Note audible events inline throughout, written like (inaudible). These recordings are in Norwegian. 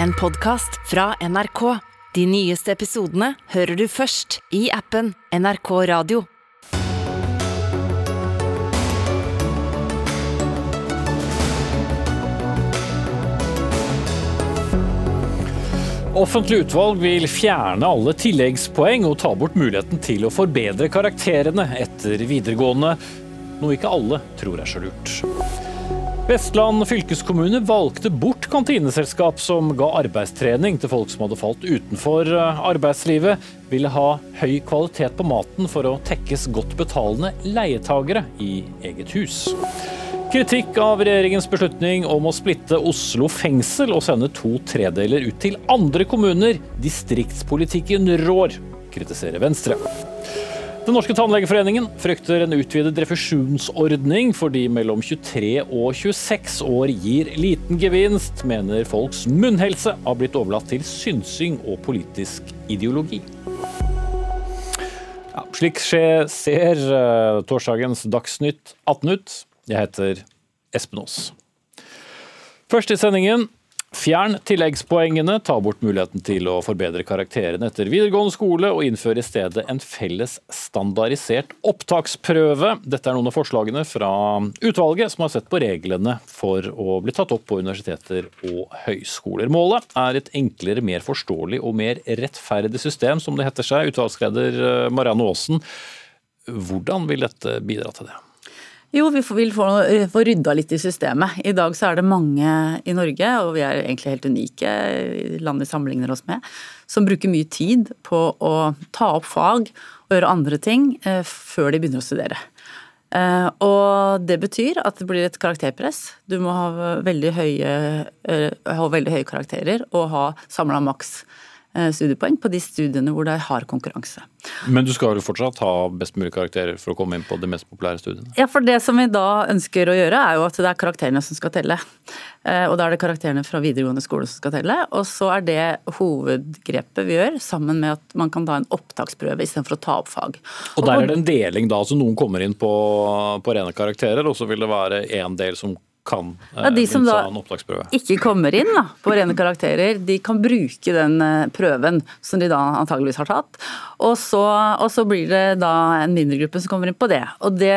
en podkast fra NRK. De nyeste episodene hører du først i appen NRK Radio. Offentlig utvalg vil fjerne alle tilleggspoeng og ta bort muligheten til å forbedre karakterene etter videregående, noe ikke alle tror er så lurt. Vestland fylkeskommune valgte bort kantineselskap som ga arbeidstrening til folk som hadde falt utenfor eh, arbeidslivet, ville ha høy kvalitet på maten for å tekkes godt betalende leietagere i eget hus. Kritikk av regjeringens beslutning om å splitte Oslo fengsel og sende to tredeler ut til andre kommuner. Distriktspolitikken rår, kritiserer Venstre. Den norske tannlegeforeningen frykter en utvidet refusjonsordning for de mellom 23 og 26 år gir liten gevinst, mener folks munnhelse har blitt overlatt til synsing og politisk ideologi. Ja, slik skje, ser uh, torsdagens Dagsnytt 18 ut. Jeg heter Espen Aas. Først i sendingen. Fjern tilleggspoengene, ta bort muligheten til å forbedre karakterene etter videregående skole, og innføre i stedet en felles standardisert opptaksprøve. Dette er noen av forslagene fra utvalget som har sett på reglene for å bli tatt opp på universiteter og høyskoler. Målet er et enklere, mer forståelig og mer rettferdig system, som det heter seg. Utvalgsleder eh, Marianne Aasen, hvordan vil dette bidra til det? Jo, vi vil få, få rydda litt i systemet. I dag så er det mange i Norge, og vi er egentlig helt unike i landet vi sammenligner oss med, som bruker mye tid på å ta opp fag og gjøre andre ting eh, før de begynner å studere. Eh, og det betyr at det blir et karakterpress. Du må ha veldig høye, eh, ha veldig høye karakterer og ha samla maks Eh, studiepoeng på de studiene hvor det har konkurranse. Men du skal jo fortsatt ha best mulig karakterer for å komme inn på de mest populære studiene? Ja, for det som vi da ønsker å gjøre, er jo at det er karakterene som skal telle. Eh, og da er det karakterene fra videregående skole som skal telle. Og så er det hovedgrepet vi gjør, sammen med at man kan ta en opptaksprøve istedenfor å ta opp fag. Og der er det en deling da, så noen kommer inn på, på rene karakterer, og så vil det være en del som kan ja, De som da ikke kommer inn da, på rene karakterer, de kan bruke den eh, prøven som de da antageligvis har tatt. Og så, og så blir det da en mindre gruppe som kommer inn på det. Det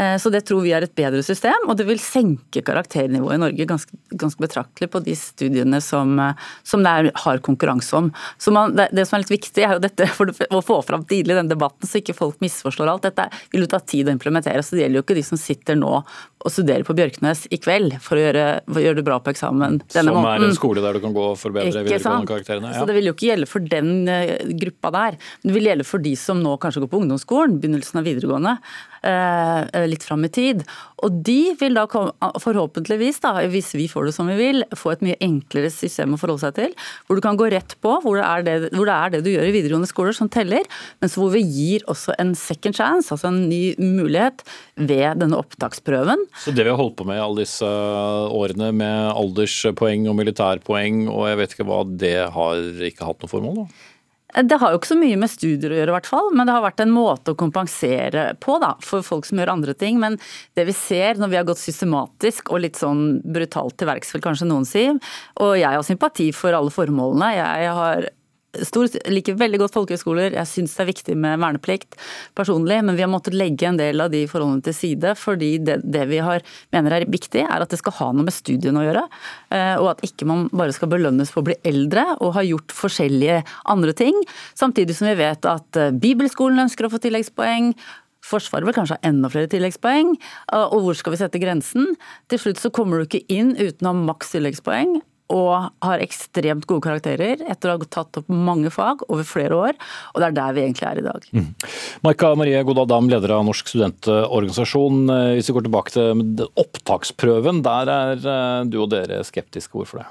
Eh, så det tror vi er et bedre system, og det vil senke karakternivået i Norge ganske, ganske betraktelig på de studiene som, eh, som det er, har konkurranse om. Så man, det, det, som er litt viktig, er jo dette for å få fram tidlig i den debatten, så ikke folk misforstår alt. Dette vil jo ta tid å implementere, så det gjelder jo ikke de som sitter nå og studere på Bjørknes i kveld for å gjøre, for å gjøre det bra på eksamen denne måneden. Som er en skole der du kan gå og forbedre videregående karakterene. Ja. Så det vil jo ikke gjelde for den eh, gruppa der. Men det vil gjelde for de som nå kanskje går på ungdomsskolen, begynnelsen av videregående. Eh, litt fram i tid. Og de vil da komme, forhåpentligvis, da, hvis vi får det som vi vil, få et mye enklere system å forholde seg til. Hvor du kan gå rett på hvor det er det, det, er det du gjør i videregående skoler som teller, men hvor vi gir også en second chance, altså en ny mulighet, ved denne opptaksprøven. Så det vi har holdt på med i alle disse årene med alderspoeng og militærpoeng og jeg vet ikke hva, det har ikke hatt noe formål? da? Det har jo ikke så mye med studier å gjøre, i hvert fall, men det har vært en måte å kompensere på da, for folk som gjør andre ting. Men det vi ser når vi har gått systematisk og litt sånn brutalt til verks, vil kanskje noen si, og jeg har sympati for alle formålene. Jeg har Stor, liker veldig godt folkehøyskoler, jeg syns det er viktig med verneplikt personlig, men vi har måttet legge en del av de forholdene til side, fordi det, det vi har, mener er viktig, er at det skal ha noe med studiene å gjøre. Eh, og at ikke man bare skal belønnes for å bli eldre og ha gjort forskjellige andre ting. Samtidig som vi vet at eh, Bibelskolen ønsker å få tilleggspoeng. Forsvaret vil kanskje ha enda flere tilleggspoeng. Eh, og hvor skal vi sette grensen? Til slutt så kommer du ikke inn uten å ha maks tilleggspoeng og har ekstremt gode karakterer etter å ha tatt opp mange fag over flere år. Og det er der vi egentlig er i dag. Mm. Marie Godal leder av Norsk studentorganisasjon. Eh, hvis vi går tilbake til opptaksprøven, der er eh, du og dere skeptiske. Hvorfor det?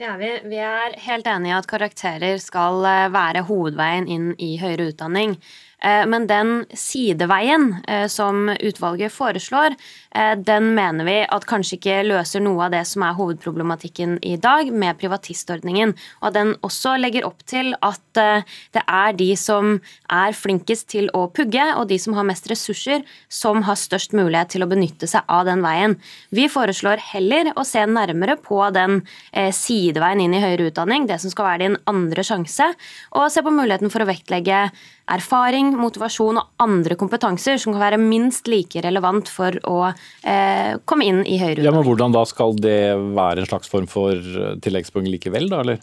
Det er vi. Vi er helt enig i at karakterer skal eh, være hovedveien inn i høyere utdanning. Eh, men den sideveien eh, som utvalget foreslår, eh, den mener vi at kanskje ikke løser noe av det som er hovedproblematikken i dag med privatistordningen. Og den også legger opp til at det er de som er flinkest til å pugge, og de som har mest ressurser, som har størst mulighet til å benytte seg av den veien. Vi foreslår heller å se nærmere på den sideveien inn i høyere utdanning, det som skal være din andre sjanse, og se på muligheten for å vektlegge erfaring, motivasjon og andre kompetanser som kan være minst like relevant for å eh, komme inn i høyere utdanning. Ja, men Hvordan da skal det være en slags form for eh, tilleggspoeng likevel, da, eller?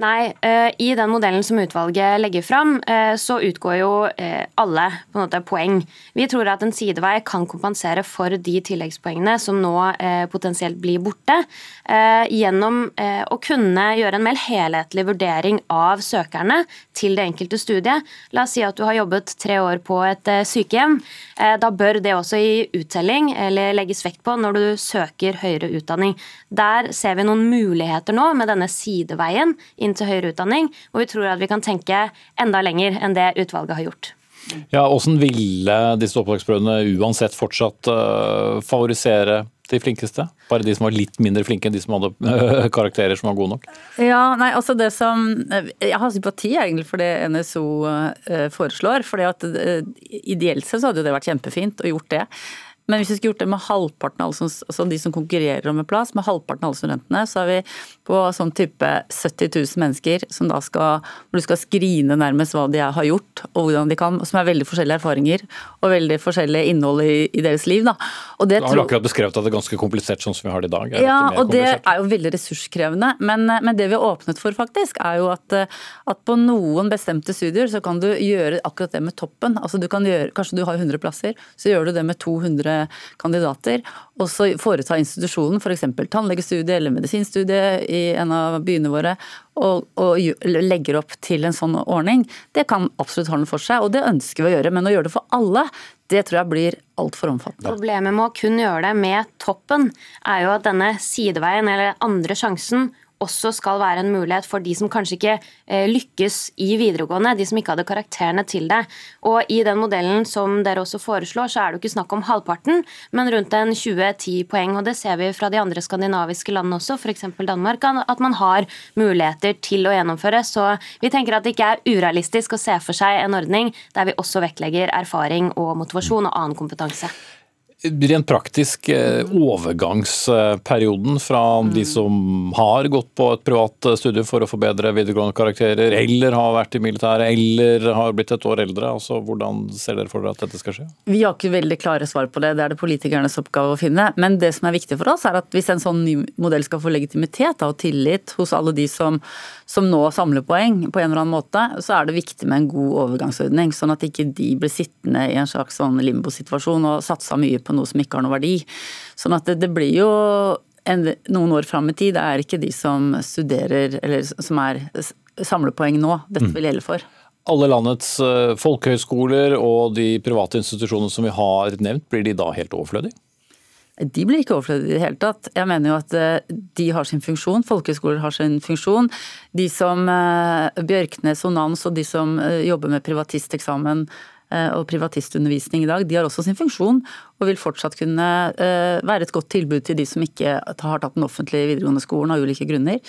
Nei, uh, i den modellen som utvalget legger fram, uh, så utgår jo uh, alle på en måte poeng. Vi tror at en sidevei kan kompensere for de tilleggspoengene som nå potensielt blir borte, gjennom å kunne gjøre en mer helhetlig vurdering av søkerne til det enkelte studiet. La oss si at du har jobbet tre år på et sykehjem. Da bør det også i uttelling eller legges vekt på når du søker høyere utdanning. Der ser vi noen muligheter nå med denne sideveien inn til høyere utdanning, Og vi tror at vi kan tenke enda lenger enn det utvalget har gjort. Ja, Hvordan ville disse opptaksprøvene uansett fortsatt uh, favorisere de flinkeste? Bare de som var litt mindre flinke enn de som hadde uh, (laughs) karakterer som var gode nok? Ja, nei, altså det som Jeg har sympati egentlig for det NSO foreslår. fordi at Ideelt sett så hadde det vært kjempefint å gjort det. Men hvis vi skulle gjort det med halvparten av altså de som konkurrerer om en plass, med halvparten av alle studentene, så har vi på sånn type 70 000 mennesker som da skal, hvor du skal skrine nærmest hva de har gjort, og hvordan de kan, som er veldig forskjellige erfaringer og veldig forskjellig innhold i, i deres liv. Da. Og det, du har akkurat beskrevet at det er ganske komplisert sånn som vi har det i dag. ja, og det er jo veldig ressurskrevende. Men, men, det vi har åpnet for faktisk, er jo at, at, på noen bestemte studier så kan du gjøre akkurat det med toppen. Altså du kan gjøre, Kanskje du har 100 plasser, så gjør du det med 200 kandidater. Og så foretar institusjonen f.eks. tannlegestudie eller medisinstudie i en av byene våre, og, og, legger opp til en sånn ordning. Det kan absolutt noe for seg, og det ønsker vi å gjøre. Men å gjøre det for alle, det tror jeg blir altfor omfattende. Problemet med å kun gjøre det med toppen, er jo at denne sideveien eller andre sjansen også skal være en mulighet for de som kanskje ikke eh, lykkes i videregående, de som ikke hadde karakterene til det. Og I den modellen som dere også foreslår, så er det jo ikke snakk om halvparten, men rundt en 20-10 poeng. og Det ser vi fra de andre skandinaviske landene også, f.eks. Danmark, at man har muligheter til å gjennomføre. Så vi tenker at det ikke er urealistisk å se for seg en ordning der vi også vektlegger erfaring og motivasjon og annen kompetanse. Rent praktisk, eh, overgangsperioden fra mm. de som har gått på et privat studie for å få bedre videregående karakterer, eller har vært i militæret, eller har blitt et år eldre. altså Hvordan ser dere for dere at dette skal skje? Vi har ikke veldig klare svar på det, det er det politikernes oppgave å finne. Men det som er viktig for oss, er at hvis en sånn ny modell skal få legitimitet og tillit hos alle de som, som nå samler poeng på en eller annen måte, så er det viktig med en god overgangsordning. Sånn at ikke de blir sittende i en slags sånn limbosituasjon og satsa mye på noe som ikke har noe verdi. Sånn at det, det blir jo en, noen år fram i tid. Det er ikke de som studerer eller som er samlepoeng nå dette mm. vil gjelde for. Alle landets eh, folkehøyskoler og de private institusjonene som vi har nevnt, blir de da helt overflødige? De blir ikke overflødige i det hele tatt. Jeg mener jo at eh, de har sin funksjon. Folkehøyskoler har sin funksjon. De som eh, Bjørknes og Nans og de som jobber med privatisteksamen og privatistundervisning i dag, de har også sin funksjon og vil fortsatt kunne eh, være et godt tilbud til de som ikke har tatt den offentlige videregående skolen av ulike grunner.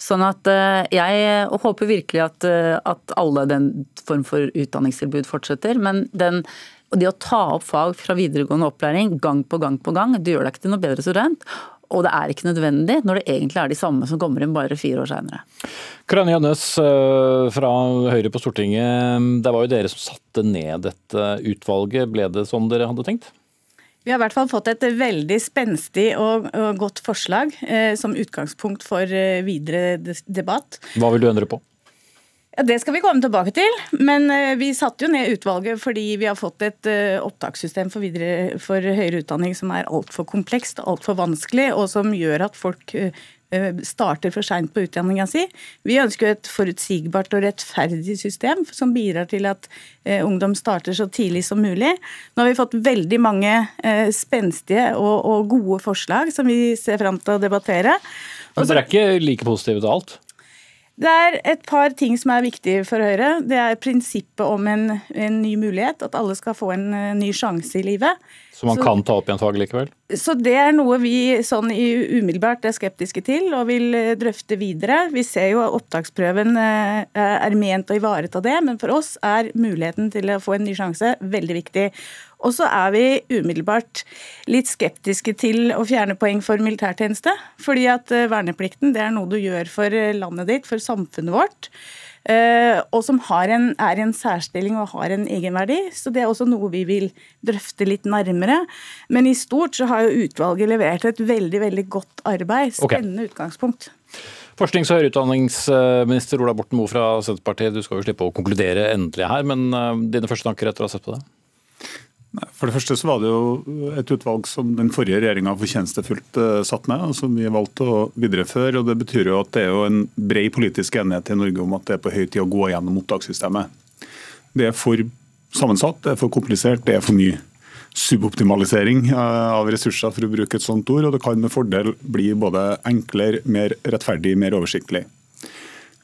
Sånn at eh, jeg håper virkelig at, at alle den form for utdanningstilbud fortsetter. men den og det å ta opp fag fra videregående opplæring gang på gang på gang, det gjør deg ikke til noe bedre student. Og det er ikke nødvendig når det egentlig er de samme som kommer inn bare fire år seinere. Karianne Jønnes eh, fra Høyre på Stortinget. Det var jo dere som satte ned dette utvalget. Ble det som dere hadde tenkt? Vi har i hvert fall fått et veldig spenstig og, godt forslag eh, som utgangspunkt for eh, videre debatt. Hva vil du endre på? Ja, Det skal vi komme tilbake til. Men eh, vi satte jo ned utvalget fordi vi har fått et eh, opptakssystem for, videre, for høyere utdanning som er altfor komplekst og altfor vanskelig, og som gjør at folk eh, starter for seint på utdanninga si. Vi ønsker et forutsigbart og rettferdig system som bidrar til at ungdom starter så tidlig som mulig. Nå har vi fått veldig mange spenstige og, og gode forslag som vi ser fram til å debattere. Men dere er ikke like positive til alt? Det er et par ting som er viktige for Høyre. Det er prinsippet om en, en ny mulighet, at alle skal få en uh, ny sjanse i livet. Så man så, kan ta opp igjen faget likevel? Så Det er noe vi sånn umiddelbart er skeptiske til og vil uh, drøfte videre. Vi ser jo at opptaksprøven uh, er ment å ivareta det, men for oss er muligheten til å få en ny sjanse veldig viktig. Og så er vi umiddelbart litt skeptiske til å fjerne poeng for militærtjeneste. Fordi at eh, verneplikten det er noe du gjør for eh, landet ditt, for samfunnet vårt. Eh, og som en, er i en særstilling og har en egenverdi. Så det er også noe vi vil drøfte litt nærmere. Men i stort så har jo utvalget levert et veldig, veldig godt arbeid. Spennende okay. utgangspunkt. Forsknings- og høyere utdanningsminister Ola Borten Moe fra Senterpartiet, du skal jo slippe å konkludere endelig her, men dine første tanker etter å ha sett på det? For det første så var det jo et utvalg som den forrige regjeringa fortjenestefullt uh, satt med, og som vi valgte å videreføre. og Det betyr jo at det er jo en bred politisk enighet i Norge om at det er på høy tid å gå gjennom opptakssystemet. Det er for sammensatt, det er for komplisert, det er for mye suboptimalisering eh, av ressurser, for å bruke et sånt ord. Og det kan med fordel bli både enklere, mer rettferdig, mer oversiktlig.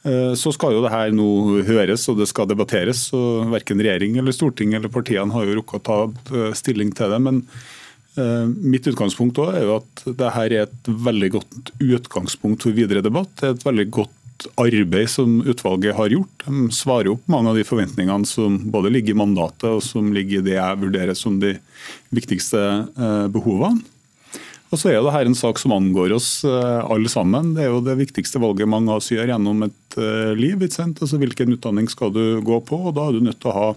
Eh, så skal jo det her nå høres og det skal debatteres. og Verken regjering eller storting eller partiene har jo rukket å ta eh, stilling til det. men eh, Mitt utgangspunkt er jo at det her er et veldig godt utgangspunkt for videre debatt. Det er et veldig godt arbeid som utvalget har gjort. De svarer opp mange av de forventningene som både ligger i mandatet og som ligger i det jeg vurderer som de viktigste behovene. Og så er det her en sak som angår oss alle sammen. Det er jo det viktigste valget mange av oss gjør gjennom et eh, liv. Altså, hvilken utdanning skal du gå på? og Da er du nødt til å ha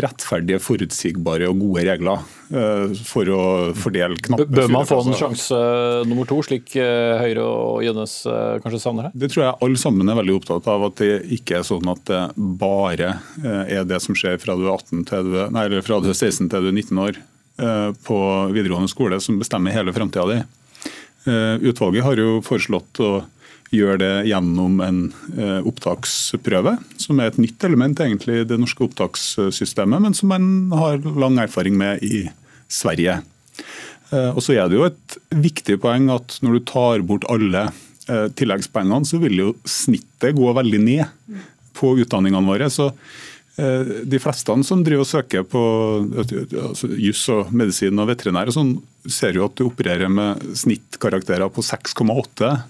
rettferdige, forutsigbare og gode regler eh, for å fordele knappe Bør man få en sjanse nummer to, slik Høyre og Gjønnes kanskje savner her? Det tror jeg alle sammen er veldig opptatt av. At det ikke er sånn at det bare er det som skjer fra du er, 18 til du, nei, fra du er 16 til du er 19 år Eh, på videregående skole som bestemmer hele framtida di. Eh, utvalget har jo foreslått å gjøre det gjennom en eh, opptaksprøve, som er et nytt element egentlig i det norske opptakssystemet, men som man har lang erfaring med i Sverige. Og så er det jo et viktig poeng at når du tar bort alle tilleggspoengene, så vil jo snittet gå veldig ned på utdanningene våre. Så Eh, de fleste som driver og søker på altså, juss og medisin og veterinær, og sånn, ser jo at du opererer med snittkarakterer på 6,8 eh,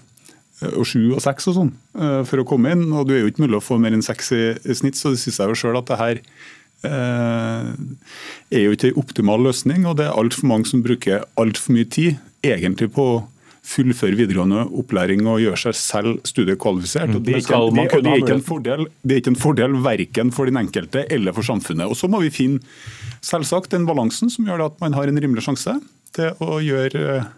og sju og seks og sånn eh, for å komme inn. og Du er jo ikke mulig å få mer enn seks i, i snitt, så det syns jeg jo sjøl at det her eh, er jo ikke en optimal løsning. og Det er altfor mange som bruker altfor mye tid egentlig på å fullføre videregående opplæring og gjøre seg selv studiekvalifisert. Og det, er ikke, det, det, er ikke en fordel, det er ikke en fordel verken for den enkelte eller for samfunnet. Og Så må vi finne selvsagt den balansen som gjør at man har en rimelig sjanse til å gjøre Eh,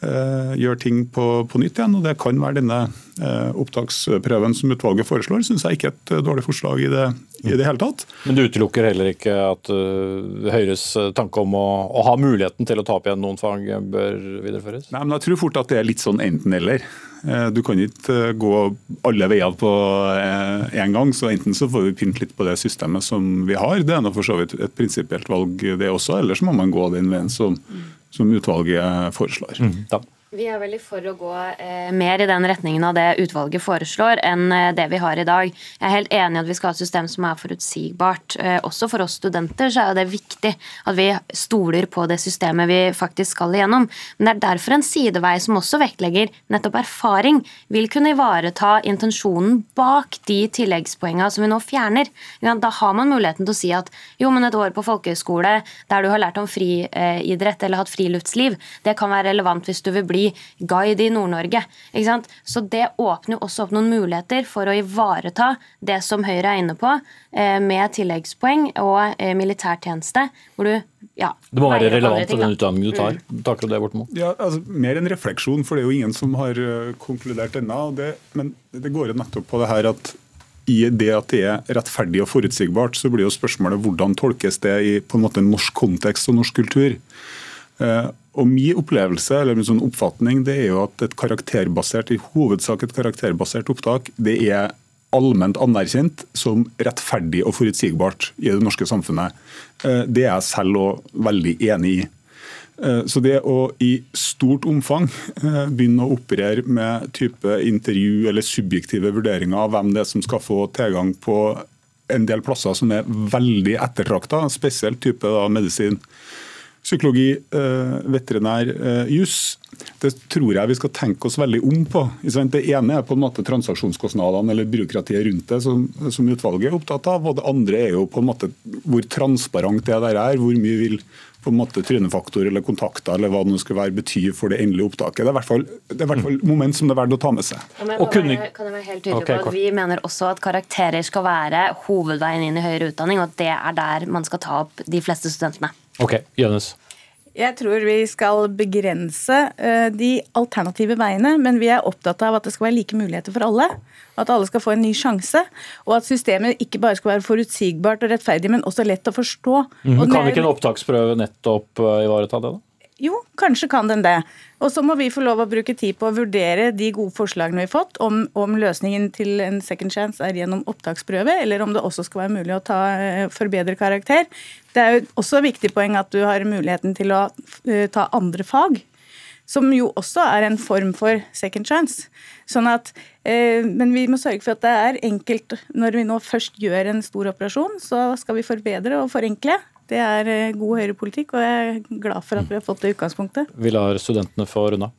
gjør ting på, på, nytt igjen. og Det kan være denne eh, opptaksprøven som utvalget foreslår. Syns jeg ikke er et eh, dårlig forslag i det, i det, hele tatt. Men du utelukker heller ikke at Høyres tanke om å, å, ha muligheten til å ta opp igjen noen fag bør videreføres? Nei, men Jeg tror fort at det er litt sånn enten-eller. Du kan ikke gå alle veier på én gang. så Enten så får vi pynte litt på det systemet som vi har, det er for så vidt et prinsipielt valg det også. Eller så må man gå den veien som som utvalget foreslår. Mm, vi er veldig for å gå eh, mer i den retningen av det utvalget foreslår, enn eh, det vi har i dag. Jeg er helt enig i at vi skal ha et system som er forutsigbart. Eh, også for oss studenter så er det viktig at vi stoler på det systemet vi faktisk skal igjennom. Men det er derfor en sidevei som også vektlegger nettopp erfaring, vil kunne ivareta intensjonen bak de tilleggspoengene som vi nå fjerner. Da har man muligheten til å si at jo, men et år på folkehøyskole der du har lært om friidrett eller hatt friluftsliv, det kan være relevant hvis du vil bli bli guide i Nord-Norge. Så det åpner jo også opp noen muligheter for å ivareta det som Høyre er inne på, eh, med tilleggspoeng og eh, militærtjeneste, hvor du ja, det må være relevant til den utdanningen du tar. Mm. Takker du det, Bortmo? Ja, altså, mer en refleksjon, for det er jo ingen som har uh, konkludert ennå. Men det går jo nettopp på det her at i det at det er rettferdig og forutsigbart, så blir jo spørsmålet hvordan tolkes det i på en måte norsk kontekst og norsk kultur. Og Min opplevelse eller min sånn oppfatning det er jo at et karakterbasert, i hovedsak et karakterbasert opptak det er allment anerkjent som rettferdig og forutsigbart i det norske samfunnet. Eh, det er jeg selv òg veldig enig i. Eh, så det å i stort omfang eh, begynne å operere med type intervju eller subjektive vurderinger av hvem det er som skal få tilgang på en del plasser som er veldig ettertrakta, spesielt type da, medisin, psykologi, eh, veterinær, juss, det tror jeg vi skal tenke oss veldig om på. Det ene er på en måte transaksjonskostnadene eller byråkratiet rundt det, som, som, utvalget er opptatt av. Og det andre er jo på en måte hvor transparent det der er. Hvor mye vil på en måte trynefaktor eller kontakter eller hva det nå skal være bety for det endelige opptaket. Det er i hvert fall, det er hvert fall moment som det er verdt å ta med seg. Ja, kan, kunne... jeg, kan, jeg, være helt tydelig okay, på at Vi mener også at karakterer skal være hovedveien inn i høyere utdanning, og at det er der man skal ta opp de fleste studentene. Ok, Jønnes. Jeg tror vi skal begrense eh, de alternative veiene, men vi er opptatt av at det skal være like muligheter for alle. At alle skal få en ny sjanse, og at systemet ikke bare skal være forutsigbart og rettferdig, men også lett å forstå. Mm, kan ikke en opptaksprøve nettopp eh, ivareta det? da? Jo, kanskje kan den det. Og så må vi få lov å bruke tid på å vurdere de gode forslagene vi har fått, om, om løsningen til en second chance er gjennom opptaksprøve, eller om det også skal være mulig å ta, eh, forbedre karakter. Det er jo også et viktig poeng at du har muligheten til å uh, ta andre fag. Som jo også er en form for second chance. Sånn at, eh, men vi må sørge for at det er enkelt. Når vi nå først gjør en stor operasjon, så skal vi forbedre og forenkle. Det er eh, god høyrepolitikk, og jeg er glad for at vi har fått det utgangspunktet. Vi lar studentene få runde.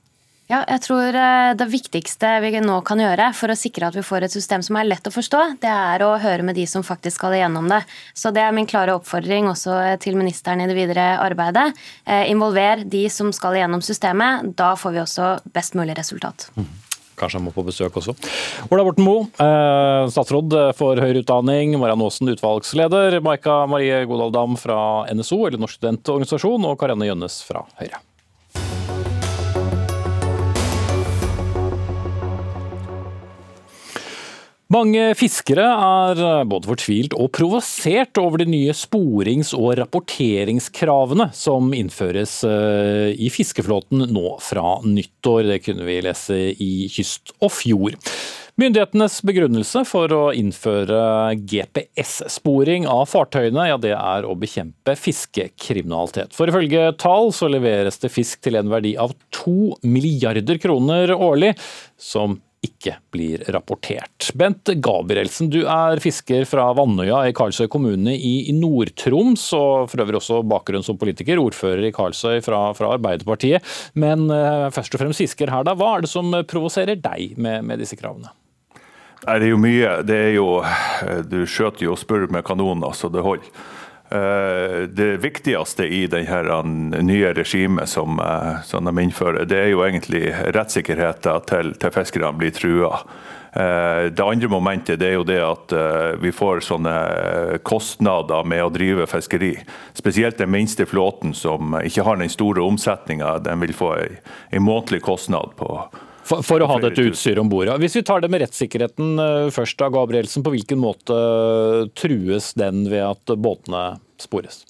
Ja, jeg tror eh, Det viktigste vi nå kan gjøre for å sikre at vi får et system som er lett å forstå, det er å høre med de som faktisk skal igjennom det. Så Det er min klare oppfordring også til ministeren i det videre arbeidet. Eh, involver de som skal igjennom systemet. Da får vi også best mulig resultat. Mm. Kanskje han må på besøk også. Ola Borten Moe, eh, statsråd for høyere utdanning. Mariann Aasen, utvalgsleder. Maika Marie Godal Dam fra NSO, eller Norsk studentorganisasjon. Og Karianne Gjønnes fra Høyre. Mange fiskere er både fortvilt og provosert over de nye sporings- og rapporteringskravene som innføres eh, i fiskeflåten nå fra nyttår. Det kunne vi lese i Kyst og Fjord. Myndighetenes begrunnelse for å innføre GPS-sporing av fartøyene, ja, det er å bekjempe fiskekriminalitet. For ifølge tall så leveres det fisk til en verdi av to milliarder kroner årlig, som ikke blir rapportert. Bent Gabrielsen, du er fisker fra Vannøya i Karlsøy kommune i Nord-Troms, og for øvrig også bakgrunn som politiker, ordfører i Karlsøy fra, fra Arbeiderpartiet. Men uh, først og fremst fisker her, da. Hva er det som provoserer deg med, med disse kravene? Nei, det er jo mye. Det er jo Du skjøter jo og spør med kanoner, så det holder. Eh, det viktigste i denne nye regimet som, eh, som, de innfører, det er jo egentlig rettssikkerheten til, til fiskerne blir trua. Eh, det andre momentet det er jo det at vi får sånne kostnader med å drive fiskeri. Spesielt den minste flåten som ikke har den store omsetninga. Den vil få en månedlig kostnad på for, for, å ha dette utstyret om bord. Hvis vi tar det med rettssikkerheten eh, først, da, Gabrielsen. På hvilken måte eh, trues den ved at båtene spores?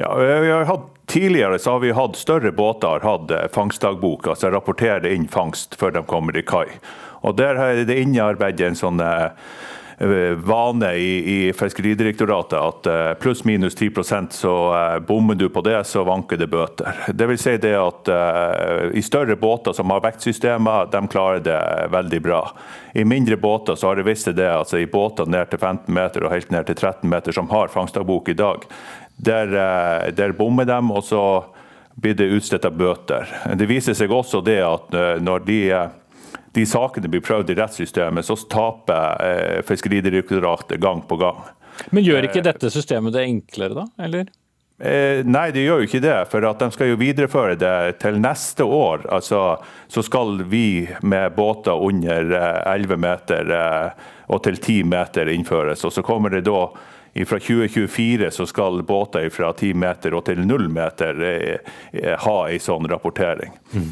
Ja, vi har hatt, tidligere så har vi hatt større båter hatt eh, fangstdagbok, altså rapporterer inn fangst før de kommer i kai. Og Der er det innarbeidet en sånn vane i, i Fiskeridirektoratet at eh, pluss-minus 10% så eh, bommer du på det, så vanker det bøter. Det vil si det at I større båter som har vektsystemer, de klarer det veldig bra. I mindre båter så har det vist seg det, altså i båter ned til 15 meter og helt ned til 13 meter som har fangstdagbok i dag, der, der bommer de, og så blir det utstedt av bøter. Det viser seg også det at når de de sakene blir prøvd i rettssystemet, så taper eh, Fiskeridirektoratet gang på gang. Men gjør ikke dette systemet det enklere, da? eller? Eh, nei, det gjør jo ikke det. For at de skal jo videreføre det til neste år. Altså, så skal vi med båter under 11 meter og til 10 meter innføres. Og så kommer det da fra 2024 så skal båter fra 10 meter og til 0 meter eh, eh, ha en sånn rapportering. Mm.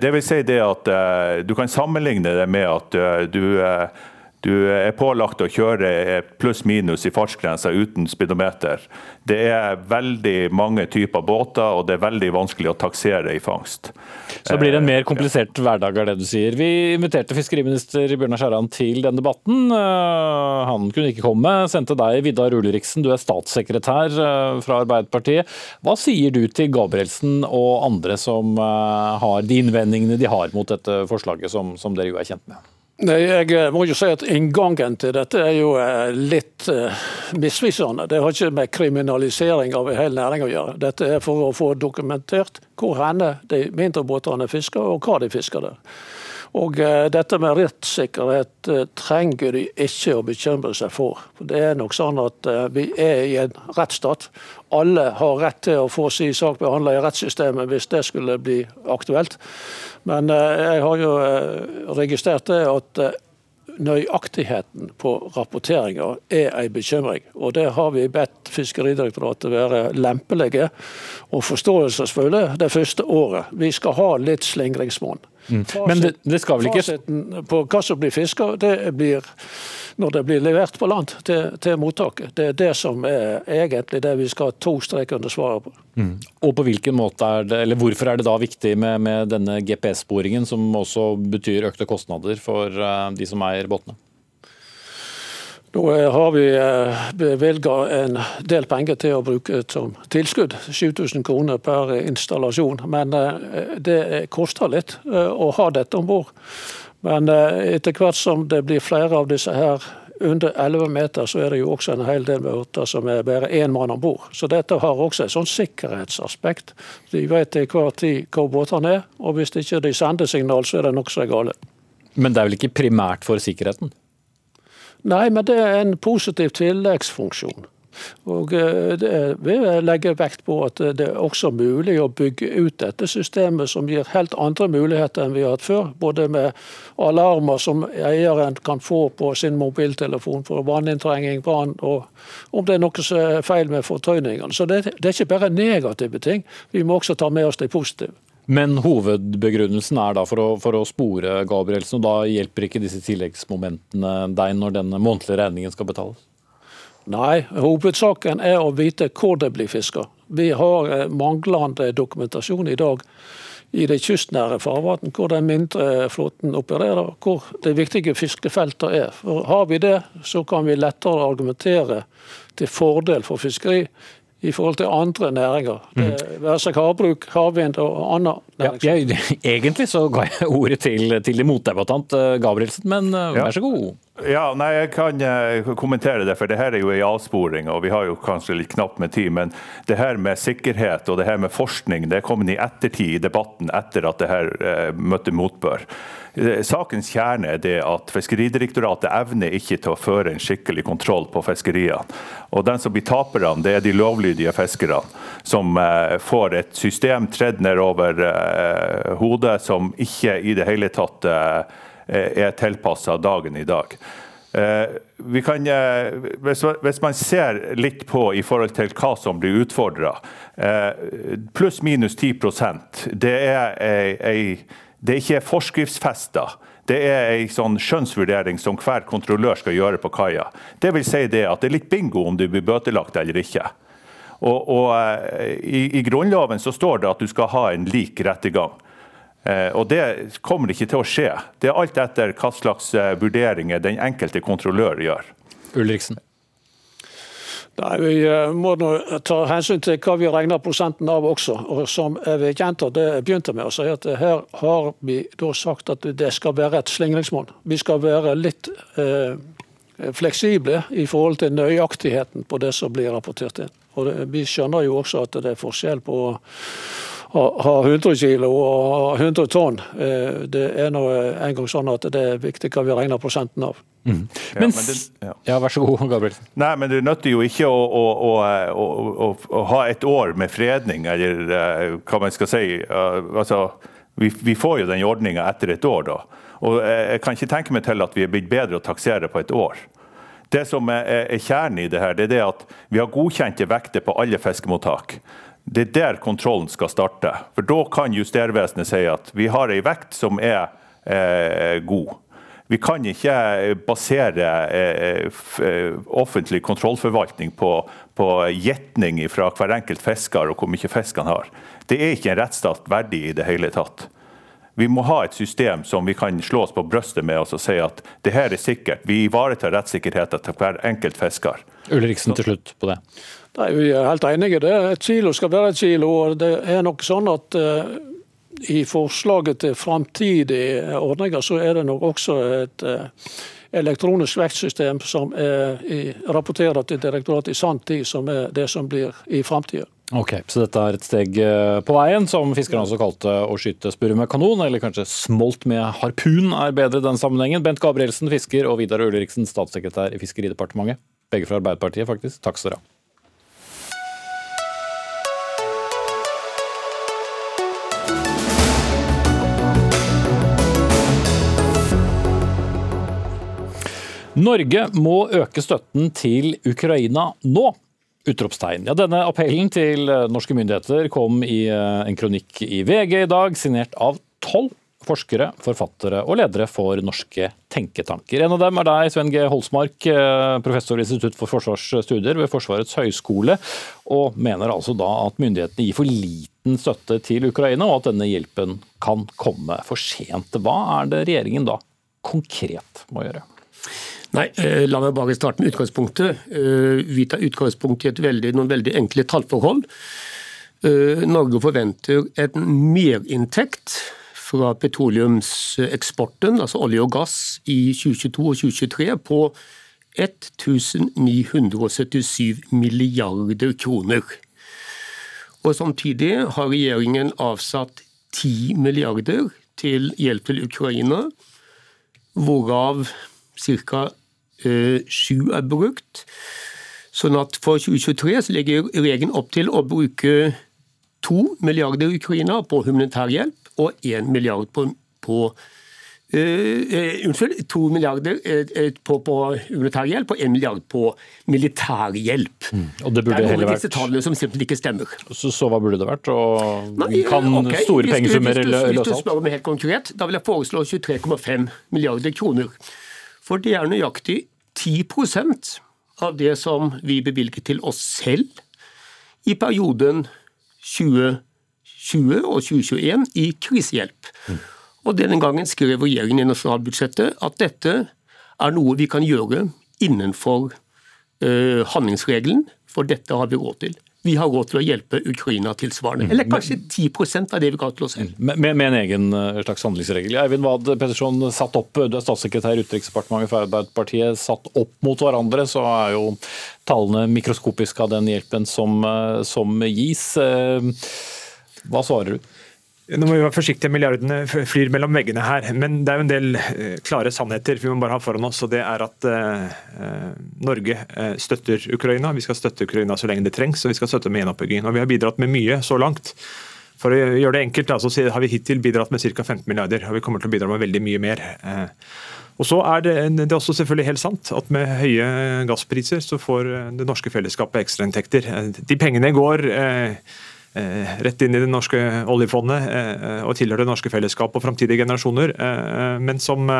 Det vil si det at du kan sammenligne det med at du Du er pålagt å kjøre pluss-minus i fartsgrensa uten speedometer. Det er veldig mange typer båter, og det er veldig vanskelig å taksere i fangst. Så det blir en mer komplisert hverdag, er det du sier. Vi inviterte fiskeriminister Bjørnar Skjæran til den debatten. Eh, han kunne ikke komme. Sendte deg, Vidar Ulriksen, du er statssekretær eh, fra Arbeiderpartiet. Hva sier du til Gabrielsen og andre som eh, har de innvendingene de har mot dette forslaget, som, som dere jo er kjent med? Nei, jeg eh, må jo si at Inngangen til dette er jo eh, litt uh, misvisende. Det har ikke med kriminalisering av en hel næring å gjøre. Dette er for å få dokumentert hvor henne de mindre båtene fisker, og hva de fisker der. Og uh, Dette med rettssikkerhet uh, trenger de ikke å bekymre seg for. Det er nok sånn at Vi er i en rettsstat. Alle har rett til å få si sak behandla i rettssystemet hvis det skulle bli aktuelt. Men eh, jeg har jo eh, registrert det at eh, nøyaktigheten på rapporteringer er en bekymring. Og Det har vi bedt Fiskeridirektoratet være lempelige og forståelsesfulle det første året. Vi skal ha litt slingringsmonn. Mm. Men det, det, skal vel ikke Fasiten på hva som blir fiska, det blir når det blir levert på land til, til, mottaket. Det er det som er egentlig det vi skal ha to streker under svaret på. Mm. Og på hvilken måte er det, eller Hvorfor er det da viktig med, med denne GPS-sporingen, som også betyr økte kostnader for uh, de som eier båtene? Nå har vi eh, bevilga en del penger til å bruke som tilskudd, 7000 kroner per installasjon. Men eh, det koster litt å ha dette om bord. Men eh, etter hvert som det blir flere av disse her under 11 meter, så er det jo også en hel del båter som er bare én mann om bord. Så dette har også et sånn sikkerhetsaspekt. De vet til hver tid hvor båtene er, og hvis ikke de sender signal, så er det nokså gale. Men det er vel ikke primært for sikkerheten? Nei, men det er en positiv tilleggsfunksjon. Og eh, det Vi legger vekt på at det er også mulig å bygge ut dette systemet, som gir helt andre muligheter enn vi har hatt før. Både med alarmer som eieren kan få på sin mobiltelefon for vanninntrenging, brann, og om det er noe som er feil med fortøyningene. Så det, det er ikke bare negative ting, vi må også ta med oss de positive. Men hovedbegrunnelsen er da for å, for å, spore Gabrielsen, og da hjelper ikke disse tilleggsmomentene deg når denne månedlige regningen skal betales? Nei, hovedsaken er å vite hvor det blir fiska. Vi har eh, manglende dokumentasjon i dag i det kystnære farvann, hvor den mindre flåten opererer, hvor de viktige fiskefeltene er. For Har vi det, så kan vi lettere argumentere til fordel for fiskeri i forhold til andre næringer. Vær Være seg havbruk, havvind og annen næring. Ja, (laughs) egentlig så ga jeg ordet til, til motdebattant eh, Gabrielsen, men eh, vær så god. Ja, nei, Jeg kan uh, kommentere det, for det her er jo en avsporing. og Vi har jo kanskje litt knapt med tid. Men det her med sikkerhet og det her med forskning det er kommet i ettertid i debatten etter at det her uh, møtte motbør. Uh, sakens kjerne er det at Fiskeridirektoratet evner ikke til å føre en skikkelig kontroll på fiskeriene. Og Den som blir taperne, det er de lovlydige fiskerne, som får et system tredd nedover hodet som ikke i det hele tatt Eh, er tilpassa dagen i dag. Eh, kan, eh, hvis man ser litt på i forhold til hva som blir utfordra, pluss-minus 10% det er, ei, det er ikke forskriftsfesta. Det er en sånn skjønnsvurdering som hver kontrollør skal gjøre på kaia. Det vil si det at det er litt bingo om du blir bøtelagt eller ikke. Og, og i, i, Grunnloven så står det at du skal ha en lik rettergang. Eh, og Det kommer ikke til å skje. Det er alt etter hva slags eh, vurderinger den enkelte kontrollør gjør. Ulriksen. Nei, Vi eh, må nå ta hensyn til hva vi regner prosenten av også. og Som vi gjentar det jeg begynte med å si, at her har vi da sagt at det skal være et slingringsmonn. Vi skal være litt eh, fleksible i forhold til nøyaktigheten på det som blir rapportert inn. Og det, Vi skjønner jo også at det er forskjell på har 100 kg og 100 tonn. Eh, det er nå en gang sånn at det er viktig hva vi regner prosenten av. Mm. Men, ja, det, ja. ja, vær så god, Gabriel. Nei, men Det nytter jo ikke å, å, å, å, ha et år med fredning, eller uh, hva man skal si. Uh, altså, vi, vi, får jo den ordninga etter et år, da. Og Jeg kan ikke tenke meg til at vi er blitt bedre å taksere på et år. Det som er, er kjernen i det her, det er det at vi har godkjente vekter på alle fiskemottak. Det er der kontrollen skal starte. For Da kan Justervesenet si at vi har ei vekt som er eh, god. Vi kan ikke basere offentlig kontrollforvaltning på, på gjetning fra hver enkelt fisker og hvor mye fisk han har. Det er ikke en rettsstat verdig i det hele tatt. Vi må ha et system som vi kan slå oss på brystet med og si at det her er sikkert. Vi ivaretar rettssikkerheten til hver enkelt fisker. Ulriksen til slutt på det. Nei, Vi er helt enige. det. Et kilo skal være et kilo. og Det er nok sånn at uh, i forslaget til framtidige ordninger, så er det nok også et uh, elektronisk vektsystem som er i, rapporterer til direktoratet i sanntid, som er det som blir i framtida. Ok, Så dette er et steg eh, på veien, som fiskerne også kalte å skyte spurve med kanon, eller kanskje smolt med harpun er bedre i den sammenhengen. Bent Gabrielsen, fisker, og Vidar Ulriksen, statssekretær i Fiskeridepartementet. Begge fra Arbeiderpartiet, faktisk. Takk skal dere ha. Norge må øke støtten til Ukraina nå. Utropstegn. Ja, denne appellen til eh, norske myndigheter kom i eh, en kronikk i VG i dag, signert av tolv forskere, forfattere og ledere for norske tenketanker. En av dem er deg, Sven G. Holsmark, eh, professor i Institutt for forsvarsstudier ved Forsvarets høgskole, og mener altså da at myndighetene gir for liten støtte til Ukraina, og at denne hjelpen kan komme for sent. Hva er det regjeringen da konkret må gjøre? Nei, eh, La meg bare starte med utgangspunktet. Eh, vi tar utgangspunkt i veldig, noen veldig enkle tallforhold. Eh, Norge forventer en merinntekt fra petroleumseksporten, altså olje og gass, i 2022 og 2023 på 1977 milliarder kroner. Og Samtidig har regjeringen avsatt 10 milliarder til hjelp til Ukraina, hvorav ca. Eh, sju er brukt. Sånn at for 2023 så legger regjeringen opp til å bruke to milliarder Ukraina på humanitær hjelp og én milliard på, på Uh, unnskyld, to milliarder uh, på, på humanitær hjelp og én milliard på militærhjelp. Mm. Og det, burde det er noen av disse tallene som simpelthen ikke stemmer. Så, så hva burde det vært? Og Nei, kan okay. store pengesummer løse alt? Hvis du spør meg helt konkret, da vil jeg foreslå 23,5 milliarder kroner. For det er nøyaktig 10% av det som vi bevilget til oss selv i perioden 2020 og 2021 i krisehjelp. Og Denne gangen skrev regjeringen i nasjonalbudsjettet at dette er noe vi kan gjøre innenfor uh, handlingsregelen, for dette har vi råd til vi har råd til å hjelpe Ukraina tilsvarende. Mm. Eller kanskje 10% av det vi kan til oss selv. Med, med, en egen eh, slags handlingsregel. Eivind Wad Petterson, satt opp, du er statssekretær i Utenriksdepartementet for Arbeiderpartiet. Satt opp mot hverandre, så er jo tallene mikroskopiske av den hjelpen som, eh, som gis. Eh, hva svarer du? Nå må vi være forsiktige, milliardene flyr mellom veggene her. Men det er jo en del eh, klare sannheter vi må bare ha foran oss. og Det er at uh, Norge støtter Ukraina. Vi skal støtte Ukraina så lenge det trengs, og vi skal støtte med gjenoppbygging. Og vi har bidratt med mye så langt. For å gjøre det enkelt, så har vi hittil bidratt med ca. 15 milliarder, og vi kommer til å bidra med veldig mye mer. Og så er det, det er også selvfølgelig helt sant at med høye gasspriser så får det norske fellesskapet ekstrainntekter. De pengene går eh, Eh, rett inn i det norske oljefondet eh, og tilhører det norske fellesskapet og framtidige generasjoner. Eh, men som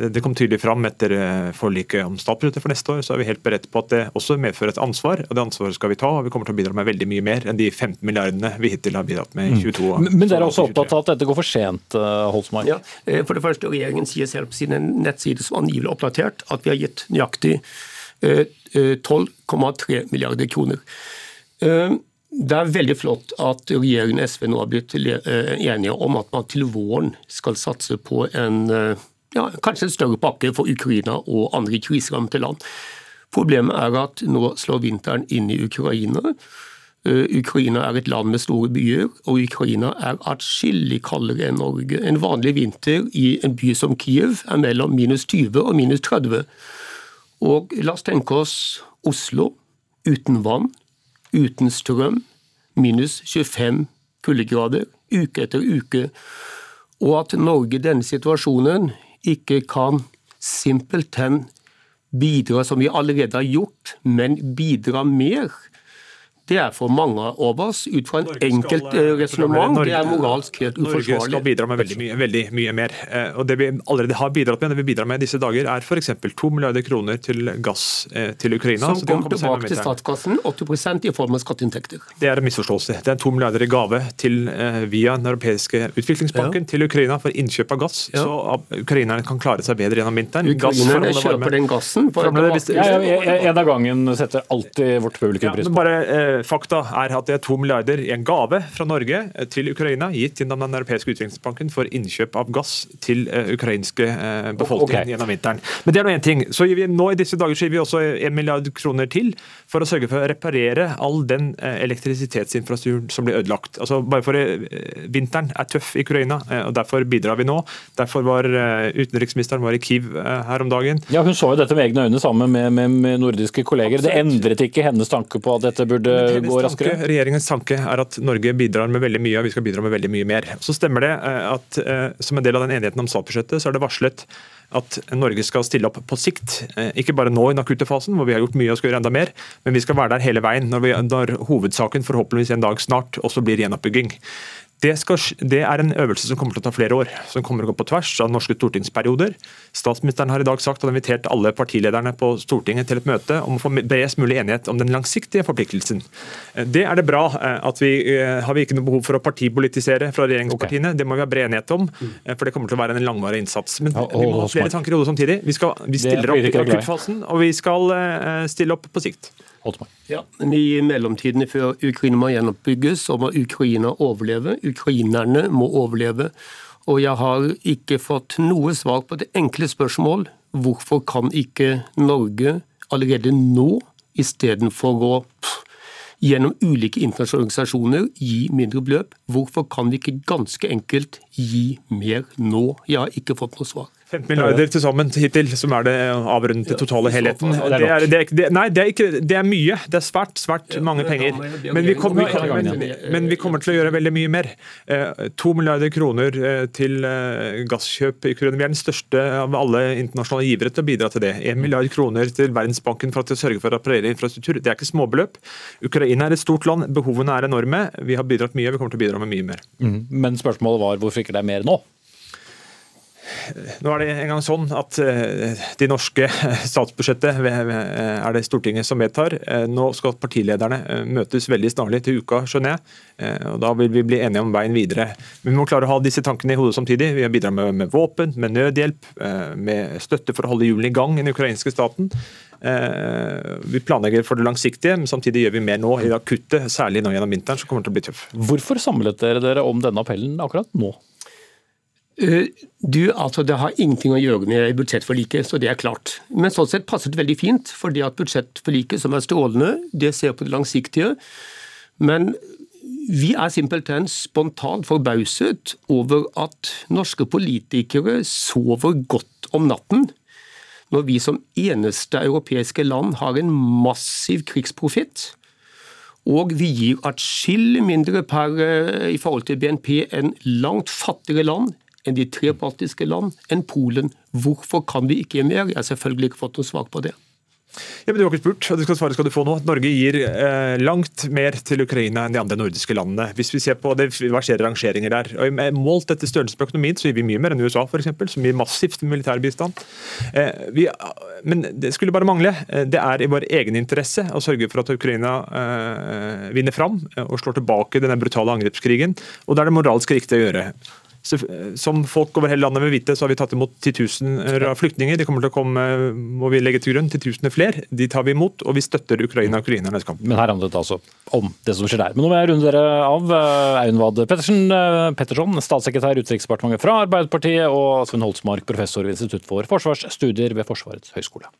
det kom tydelig fram etter forliket om statsbudsjettet for neste år, så er vi helt beredt på at det også medfører et ansvar. og Det ansvaret skal vi ta, og vi kommer til å bidra med veldig mye mer enn de 15 milliardene vi hittil har bidratt med i 22 år. Men, men dere er også opptatt av at dette går for sent, Holsmark? Ja, for det første, Regjeringen sier selv på sine nettsider som angivelig oppdatert at vi har gitt nøyaktig 12,3 milliarder kroner. Det er veldig flott at regjeringen og SV nå har blitt eh, enige om at man til våren skal satse på en eh, ja, kanskje en større pakke for Ukraina og andre kriserammede land. Problemet er at nå slår vinteren inn i Ukraina. Eh, Ukraina er et land med store byer, og Ukraina er atskillig kaldere enn Norge. En vanlig vinter i en by som Kiev er mellom minus 20 og minus 30. Og la oss tenke oss Oslo uten vann, uten strøm, minus 25 kuldegrader uke etter uke, og at Norge i denne situasjonen ikke kan simpelthen bidra som vi allerede har gjort, men bidra mer, det er for mange av oss, ut fra en enkelt eh, resonnement, det er moralsk helt uforsvarlig. Norge skal bidra med veldig mye, veldig mye mer. Eh, og Det vi allerede har bidratt med, det vi bidrar med i disse dager, er f.eks. 2 milliarder kroner til gass eh, til Ukraina. Som kommer tilbake til statskassen, 80% i form av skatteinntekter. Det er en misforståelse. Det er 2 milliarder i gave til, via Den europeiske utviklingsbanken ja. til Ukraina for innkjøp av gass, ja. så ukrainerne kan klare seg bedre gjennom vinteren. Ukrainerne kjøper den gassen. For ja, en av gangen setter alltid vårt publikum pris på. Bare eh, Fakta er at det er to milliarder i en gave fra Norge til Ukraina, gitt gjennom Den europeiske utviklingsbanken for innkjøp av gass til uh, ukrainske befolkningen okay. gjennom vinteren. Men det er nå én ting. Så vi, nå I disse dager gir vi også en milliard kroner til for å sørge for å reparere all den elektrisitetsinfrastrukturen som blir ødelagt. Altså Bare for Vinteren er tøff i Ukraina, og derfor bidrar vi nå. Derfor var utenriksministeren var i Kiev her om dagen. Ja, Hun så jo dette med egne øyne sammen med, med, med nordiske kolleger. Absolutt. Det endret ikke hennes tanke på at dette burde gå raskere? Tanke, regjeringens tanke er at Norge bidrar med veldig mye, og vi skal bidra med veldig mye mer. Så stemmer det eh, at eh, som en del av den enigheten om statsbudsjettet, så er det varslet at Norge skal stille opp på sikt. Eh, ikke bare nå i den akutte fasen, hvor vi har gjort mye og skal gjøre enda mer, men vi skal være der hele veien når, vi, når hovedsaken forhåpentligvis en dag snart også blir gjenoppbygging. Det, skal, det, er en øvelse som kommer til å ta flere år, som kommer til å gå på tvers av norske stortingsperioder. Statsministeren har i dag sagt at han har invitert alle partilederne på Stortinget til et møte om å få bredest mulig enighet om den langsiktige forpliktelsen. Det er det bra. Eh, at vi eh, har vi ikke noe behov for å partipolitisere fra regjeringspartiene. Okay. Det må vi ha bred enighet om, eh, for det kommer til å være en langvarig innsats. Men vi må ha flere tanker i hodet samtidig. Vi, skal, vi stiller opp i akuttfasen, og vi skal stille opp på sikt. Ja, I mellomtiden før Ukraina må gjenoppbygges, så må Ukraina overleve. Ukrainerne må overleve. Og jeg har ikke fått noe svar på det enkle spørsmål hvorfor kan ikke Norge allerede nå, istedenfor å gjennom ulike internasjonale organisasjoner gi mindre beløp, hvorfor kan vi ikke ganske enkelt gi mer nå? Jeg har ikke fått noe svar. 15 milliarder til sammen hittil, som er det avrundede totale helheten. Det er, det, er, det, nei, det er, ikke, det er mye. Det er svært svært mange penger. Men vi, kommer, vi kommer, men, men vi, kommer, til å gjøre veldig mye mer. Eh, to milliarder kroner eh, til eh, gasskjøp i Ukraina. Vi er den største av alle internasjonale givere til å bidra til det. En milliard kroner til Verdensbanken for å sørge for å reparere infrastruktur. Det er ikke småbeløp. Ukraina er et stort land, behovene er enorme. Vi har bidratt mye, vi kommer til å bidra med mye mer. Mm. Men spørsmålet var hvorfor ikke det er mer nå? Nå er det en gang sånn at eh, de norske statsbudsjettet er det Stortinget som vedtar. Eh, nå skal partilederne eh, møtes veldig snarlig til uka, skjønner jeg. Da vil vi bli enige om veien videre. Men vi må klare å ha disse tankene i hodet samtidig. Vi har bidratt med våpen, med nødhjelp, med støtte for å holde hjulene i gang i den ukrainske staten. Vi planlegger for det langsiktige, men samtidig gjør vi mer nå i det akutte, særlig nå gjennom vinteren, som kommer til å bli tøff. Hvorfor samlet dere dere om denne appellen akkurat nå? Eh, du, altså Det har ingenting å gjøre med budsjettforliket, så det er klart. Men sånn sett passer det veldig fint, for det at budsjettforliket, som er strålende, det ser på det langsiktige. Men vi er simpelthen spontant forbauset over at norske politikere sover godt om natten, når vi som eneste europeiske land har en massiv krigsprofitt. Og vi gir atskillig mindre per, eh, i forhold til BNP enn langt fattigere land enn de tre baltiske land, enn Polen. Hvorfor kan vi ikke mer? Jeg har selvfølgelig ikke fått noe svar på det. Ja, men Du har ikke spurt, og det skal svaret skal du få nå. Norge gir eh, langt mer til Ukraina enn de andre nordiske landene. Hvis vi ser på det, skjer rangeringer der? Og Målt etter størrelse på økonomien så gir vi mye mer enn USA, for eksempel, som gir massivt militærbistand. Eh, vi, men det skulle bare mangle. Eh, det er i vår egen interesse å sørge for at Ukraina eh, vinner fram eh, og slår tilbake denne brutale angrepskrigen. Og det er det moralsk riktig å gjøre. Som folk over hele landet vil vite, så har vi tatt imot titusener av flyktninger. De kommer til å komme, må vi legge til grunn, titusener flere. De tar vi imot, og vi støtter Ukraina og ukrainernes kamp. Men her handlet det altså om det som skjer der. Men nå må jeg runde dere av. Aunvad Pettersen, eh, Petterson, statssekretær i Utenriksdepartementet fra Arbeiderpartiet, og Sven Holtsmark, professor ved Institutt for forsvarsstudier ved Forsvarets høgskole.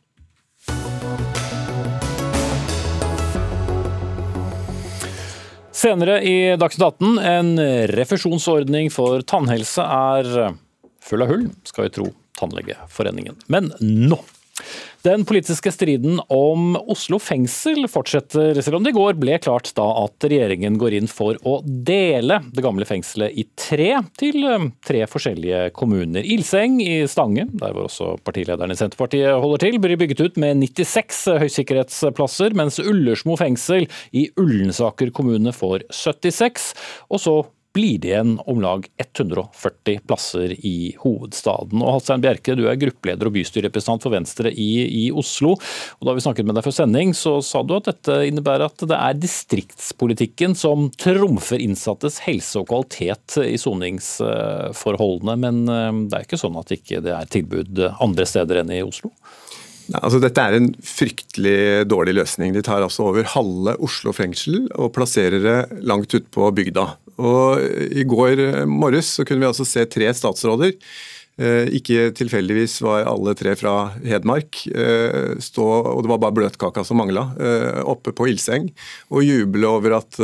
Senere i Dagsnytt 18 en refusjonsordning for tannhelse er full av hull, skal vi tro Tannlegeforeningen. Men nå Den politiske striden om Oslo fengsel fortsetter, selv om det i går ble klart da at regjeringen går inn for å dele det gamle fengselet i tre, til eh, tre forskjellige kommuner. Ilseng i Stange, der hvor også partilederen i Senterpartiet holder til, blir bygget ut med 96 høysikkerhetsplasser, mens Ullersmo fengsel i Ullensaker kommune får 76. Og så blir det igjen om lag 140 plasser i hovedstaden. Og Halstein Bjerke, du er gruppeleder og bystyrerepresentant for Venstre i, i, Oslo. Og Da vi snakket med deg før sending, så sa du at dette innebærer at det er distriktspolitikken som trumfer innsattes helse og kvalitet i soningsforholdene. Men eh, det er ikke sånn at det ikke er tilbud andre steder enn i Oslo? Altså Dette er en fryktelig dårlig løsning. De tar altså over halve Oslo fengsel og plasserer det langt ute på bygda. Og I går morges så kunne vi altså se tre statsråder eh, ikke tilfeldigvis var alle tre fra Hedmark, eh, stå, og det var bare bløtkaka som mangla, eh, oppe på ildseng og juble over, at,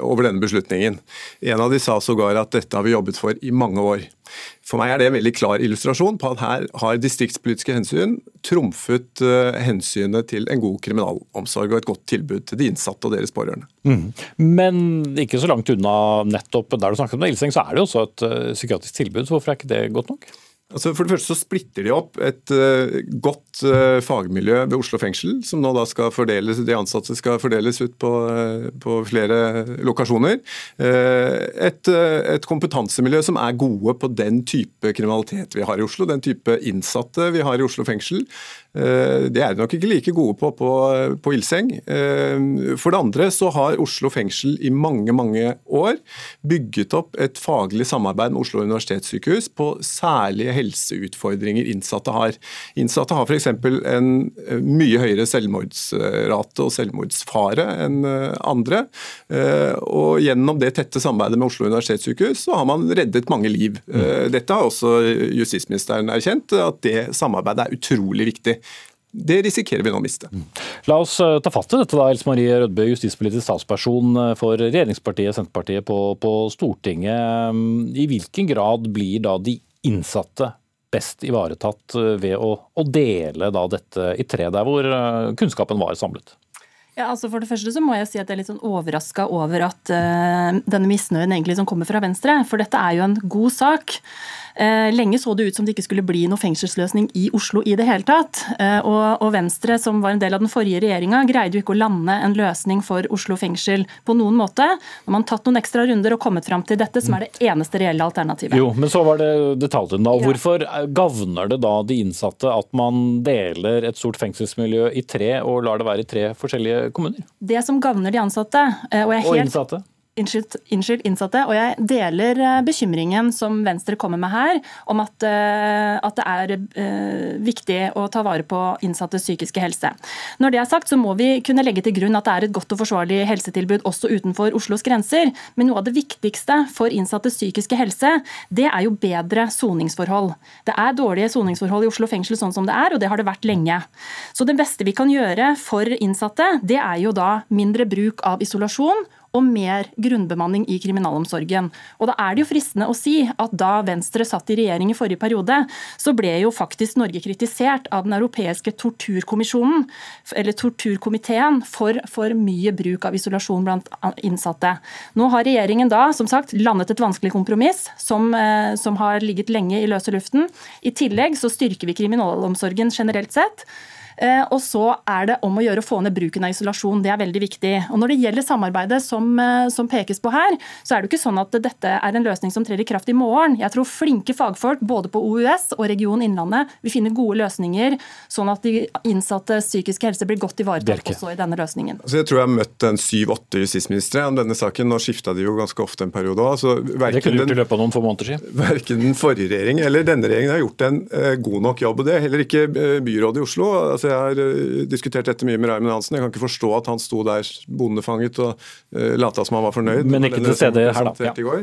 over denne beslutningen. En av de sa sågar at dette har vi jobbet for i mange år. For meg er det en veldig klar illustrasjon på at her har distriktspolitiske hensyn trumfet uh, hensynet til en god kriminalomsorg og et godt tilbud til de innsatte og deres pårørende. Mm. Men ikke så langt unna nettopp der du snakket om Ilseng, så er det jo også et uh, psykiatrisk tilbud. Så Hvorfor er ikke det godt nok? Altså for det første så splitter de opp et uh, godt uh, fagmiljø ved Oslo fengsel, som nå da skal fordeles, de ansatte skal fordeles ut på, uh, på flere lokasjoner. Et, et, kompetansemiljø som er gode på den type kriminalitet vi har i Oslo, den type innsatte vi har i Oslo fengsel. Det er de nok ikke like gode på på, på Ilseng. For det andre så har Oslo fengsel i mange, mange år bygget opp et faglig samarbeid med Oslo universitetssykehus på særlige helseutfordringer innsatte har. Innsatte har f.eks. en eh, mye høyere selvmordsrate og selvmordsfare enn eh, andre. Eh, og Gjennom det tette samarbeidet med Oslo universitetssykehus så har man reddet mange liv. Mm. Dette har også justisministeren erkjent, at det samarbeidet er utrolig viktig. Det risikerer vi nå å miste. Mm. La oss ta fatt i dette, da, Else Marie Rødbø, justispolitisk statsperson for regjeringspartiet Senterpartiet på, på Stortinget. Mm, I hvilken grad blir da de innsatte best ivaretatt eh, ved å, å dele dette i tre, der hvor eh, kunnskapen var samlet? Ja, altså For det første så må jeg si at jeg er litt sånn overraska over at uh, denne misnøyen egentlig som kommer fra Venstre. For dette er jo en god sak. Eh, lenge så det ut som det ikke skulle bli noe fengselsløsning i Oslo i det hele tatt. Eh, og, Venstre, som var en del av den forrige regjeringa, greide jo ikke å lande en løsning for Oslo fengsel på noen måte. Når man tatt noen ekstra runder og kommet fram til dette, som er det eneste reelle alternativet. Jo, men så var det detaljene. da. Hvorfor gagner det da de innsatte at man deler et stort fengselsmiljø i tre og lar det være i tre forskjellige kommuner? Det som gagner de ansatte, og er helt... og innsatte? Unnskyld, innsatte. Og jeg deler eh, bekymringen som Venstre kommer med her, om at, eh, at, det er eh, viktig å ta vare på innsattes psykiske helse. Når det er sagt, så må vi kunne legge til grunn at det er et godt og forsvarlig helsetilbud også utenfor Oslos grenser. Men noe av det viktigste for innsattes psykiske helse, det er jo bedre soningsforhold. Det er dårlige soningsforhold i Oslo fengsel sånn som det er, og det har det vært lenge. Så det beste vi kan gjøre for innsatte, det er jo da mindre bruk av isolasjon og mer grunnbemanning i kriminalomsorgen. Og Da er det jo fristende å si at da Venstre satt i regjering i forrige periode, så ble jo faktisk Norge kritisert av Den europeiske torturkommisjonen, eller torturkomiteen, for for mye bruk av isolasjon blant innsatte. Nå har regjeringen da som sagt landet et vanskelig kompromiss som, eh, som har ligget lenge i løse luften. I tillegg så styrker vi kriminalomsorgen generelt sett. Eh, og så er det om å gjøre å få ned bruken av isolasjon. Det er veldig viktig. Og Når det gjelder samarbeidet som, eh, som pekes på her, så er det ikke sånn at dette er en løsning som trer i kraft i morgen. Jeg tror flinke fagfolk både på OUS og Region Innlandet vil finne gode løsninger, sånn at de innsattes psykiske helse blir godt ivaretatt også i denne løsningen. Altså jeg tror jeg har møtt en syv-åtte justisministre om denne saken. Nå skifta de jo ganske ofte en periode òg. Altså, det kunne du gjort i løpet av noen få måneder siden. (laughs) Verken den forrige regjeringen eller denne regjeringen har gjort en uh, god nok jobb. og Det er heller ikke byrådet i Oslo. Altså så jeg har uh, diskutert dette mye med Raymond Hansen. Jeg kan ikke forstå at han sto der bondefanget og uh, lata som han var fornøyd. Men ikke til stede her, da. Ja.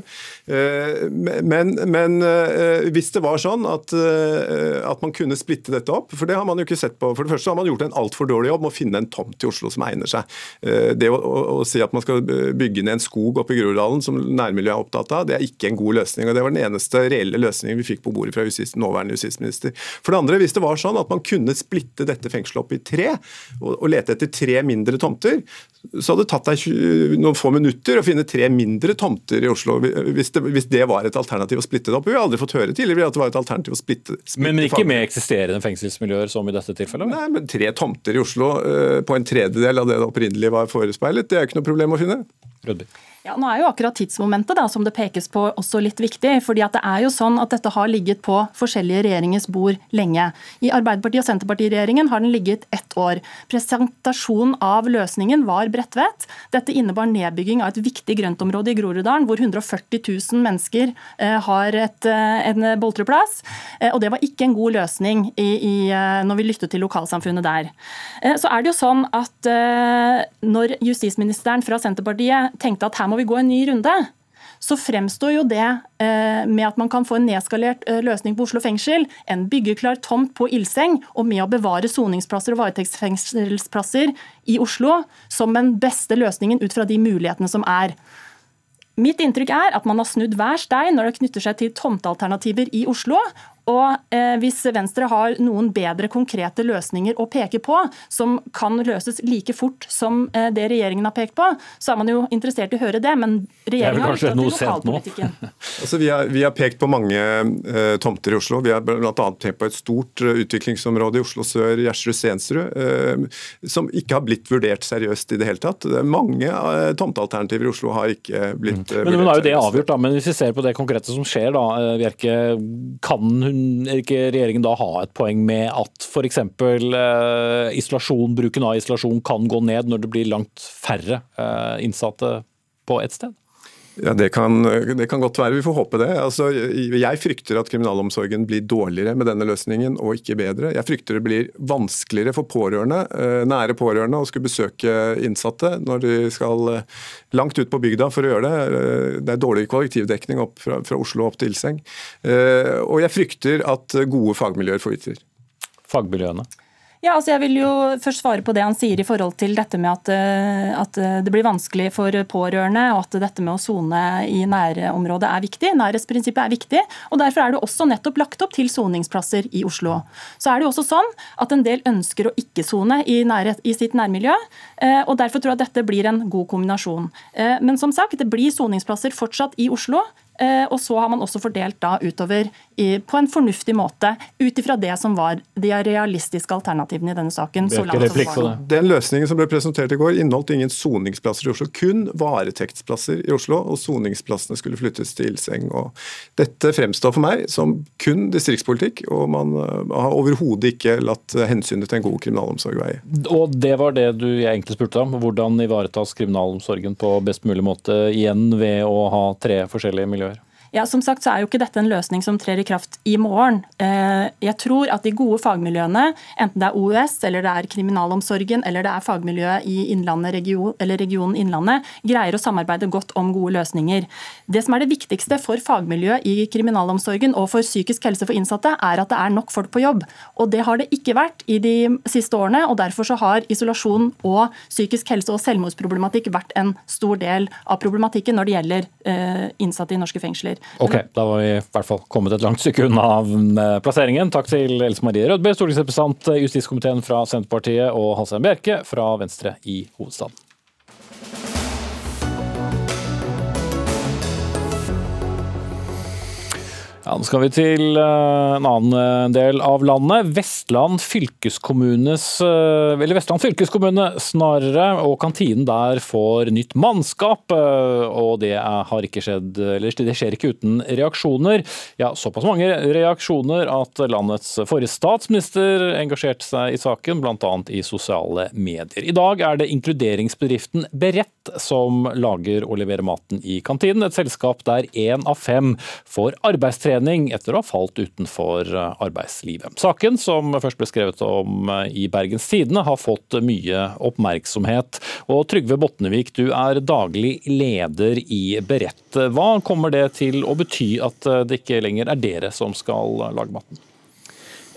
Uh, men, men hvis det var sånn at, at, man kunne splitte dette opp, for det har man jo ikke sett på. For det første har man gjort en altfor dårlig jobb med å finne en tomt i Oslo som egner seg. Det å, å, å si at man skal bygge ned en skog oppe i Groruddalen, som nærmiljøet er opptatt av, det er ikke en god løsning. og Det var den eneste reelle løsningen vi fikk på bordet fra justis, nåværende justisminister. For det andre, hvis det var sånn at man kunne splitte dette fengselet opp i tre, og, og lete etter tre mindre tomter, så hadde det tatt deg noen få minutter å finne tre mindre tomter i Oslo. Hvis det, hvis det var et alternativ å splitte det opp. Vi har aldri fått høre tidligere at det var et alternativ å splitte, splitte Men, men ikke med eksisterende fengselsmiljøer som i dette tilfellet? Nei, men tre tomter i Oslo uh, på en tredjedel av det det opprinnelig var forespeilet, det er ikke noe problem å finne. Rødby. Ja, nå er jo akkurat tidsmomentet da, som det pekes på også litt viktig. fordi at det er jo sånn at Dette har ligget på forskjellige regjeringers bord lenge. I Arbeiderparti- og Senterpartiregjeringen har den ligget ett år. Presentasjonen av løsningen var Bredtvet. Dette innebar nedbygging av et viktig grøntområde i Groruddalen, hvor 140 000 mennesker eh, har et, eh, en boltreplass. Eh, og Det var ikke en god løsning i, i, når vi lyttet til lokalsamfunnet der. Så er det jo sånn at Når justisministeren fra Senterpartiet tenkte at her må vi gå en ny runde så fremstår jo det eh, med at man kan få en nedskalert eh, løsning på Oslo fengsel, en byggeklar tomt på Ilseng, og med å bevare soningsplasser og varetektsfengselsplasser i Oslo, som den beste løsningen ut fra de mulighetene som er. Mitt inntrykk er at man har snudd hver stein når det knytter seg til tomtealternativer i Oslo, og eh, Hvis Venstre har noen bedre konkrete løsninger å peke på, som kan løses like fort som eh, det regjeringen har pekt på, så er man jo interessert i å høre det. Men regjeringen har lyttet til lokalpolitikken. (laughs) altså, vi, har, vi, har, pekt på mange eh, tomter i Oslo. Vi har bl.a. pekt på et stort uh, utviklingsområde i Oslo sør, Gjersrud-Sensrud, eh, som ikke har blitt vurdert seriøst i det hele tatt. Mange eh, tomtealternativer i Oslo har ikke blitt mm. men, men nå er jo det avgjort, da. Men hvis vi ser på det konkrete som skjer, da, Bjerke, kan hun ikke regjeringen da ha et poeng med at f.eks. Eh, isolasjon, bruken av isolasjon kan gå ned når det blir langt færre eh, innsatte på ett sted? Ja, det kan, det kan, godt være. Vi får håpe det. Altså, jeg frykter at kriminalomsorgen blir dårligere med denne løsningen, og ikke bedre. Jeg frykter det blir vanskeligere for pårørende, eh, nære pårørende å skulle besøke innsatte når de skal eh, langt ut på bygda for å gjøre det. Eh, det er dårlig kollektivdekning fra, fra Oslo opp til Ilseng. Og jeg frykter at gode fagmiljøer forvitrer. Fagmiljøene? Ja, altså jeg vil jo først svare på det han sier i forhold til dette med at, eh, at eh, det blir vanskelig for pårørende, og at dette med å sone i nærområdet er viktig. Nærhetsprinsippet er viktig. og Derfor er det også nettopp lagt opp til soningsplasser i Oslo. Så er det jo også sånn at en del ønsker å ikke sone i, i, sitt nærmiljø. Eh, og Derfor tror jeg at dette blir en god kombinasjon. Men som sagt, det blir soningsplasser fortsatt i Oslo. Eh, og så har man også fordelt da utover på en fornuftig måte, ut ifra det som var de realistiske alternativene i denne saken. Den løsningen som ble presentert i går, inneholdt ingen soningsplasser i Oslo. Kun varetektsplasser i Oslo, og soningsplassene skulle flyttes til Ilseng. Og dette fremstår for meg som kun distriktspolitikk, og man eh, har overhodet ikke latt hensynet til en god kriminalomsorg veie. Og det var det du egentlig spurte om. Hvordan ivaretas kriminalomsorgen på best mulig måte igjen ved å ha tre forskjellige miljøer? Ja, som sagt så er jo ikke dette en løsning som trer i kraft i morgen. Eh, jeg tror at de gode fagmiljøene, enten det er OUS, eller det er kriminalomsorgen eller det er fagmiljøet i Innlandet region, eller regionen Innlandet, greier å samarbeide godt om gode løsninger. Det som er det viktigste for fagmiljøet i kriminalomsorgen og for psykisk helse for innsatte, er at det er nok folk på jobb. Og Det har det ikke vært i de siste årene. og Derfor så har isolasjon og psykisk helse og selvmordsproblematikk vært en stor del av problematikken når det gjelder eh, innsatte i norske fengsler. Ok, da var vi i hvert fall kommet et langt stykke unna eh, plasseringen. Takk til Else Marie Rødby, stortingsrepresentant i justiskomiteen fra Senterpartiet, og Halsheim Bjerke fra Venstre i hovedstaden. Ja, nå skal vi til eh, en annen eh, del av landet. Vestland eh, Vestland fylkeskommune snarere, og kantinen der får nytt mannskap. Og det skjedd, det skjer ikke uten reaksjoner. Ja, såpass mange reaksjoner at landets forrige statsminister engasjerte seg i saken, bl.a. i sosiale medier. I dag er det inkluderingsbedriften Berett som lager og leverer maten i kantinen. Et selskap der én av fem får arbeidstrening gjenforening etter å ha falt utenfor arbeidslivet. Saken, som først ble skrevet om i Bergens Tidende, har fått mye oppmerksomhet. Og Trygve Botnevik, du er daglig leder i Berett. Hva kommer det til å bety at det ikke lenger er dere som skal lage maten?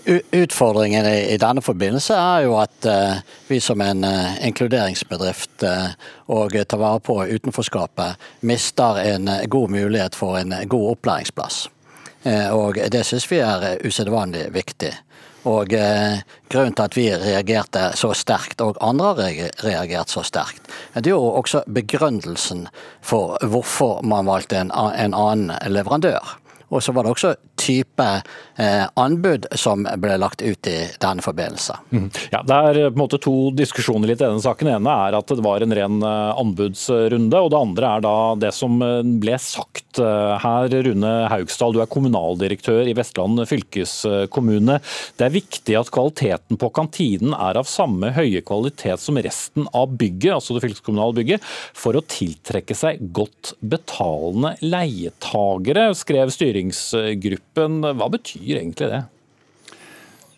Utfordringen i denne forbindelse er jo at vi som en inkluderingsbedrift og tar vare på utenforskapet, mister en god mulighet for en god opplæringsplass. Og Det syns vi er usedvanlig viktig. Og Grunnen til at vi reagerte så sterkt, og andre har reagert så sterkt, det er jo også begrunnelsen for hvorfor man valgte en, en annen leverandør. Og så var det også type eh, anbud som ble lagt ut i denne forbindelse. Mm. Ja, Det er på en måte to diskusjoner litt i denne saken. Den ene er at det var en ren eh, anbudsrunde, og det andre er da det som eh, ble sagt her. Rune Haugsdal, du er kommunaldirektør i Vestland fylkeskommune. Det er viktig at kvaliteten på kantinen er av samme høye kvalitet som resten av bygget, altså det fylkeskommunale bygget, for å tiltrekke seg godt betalende leietagere, skrev styringsgruppen gruppen. Hva betyr egentlig det?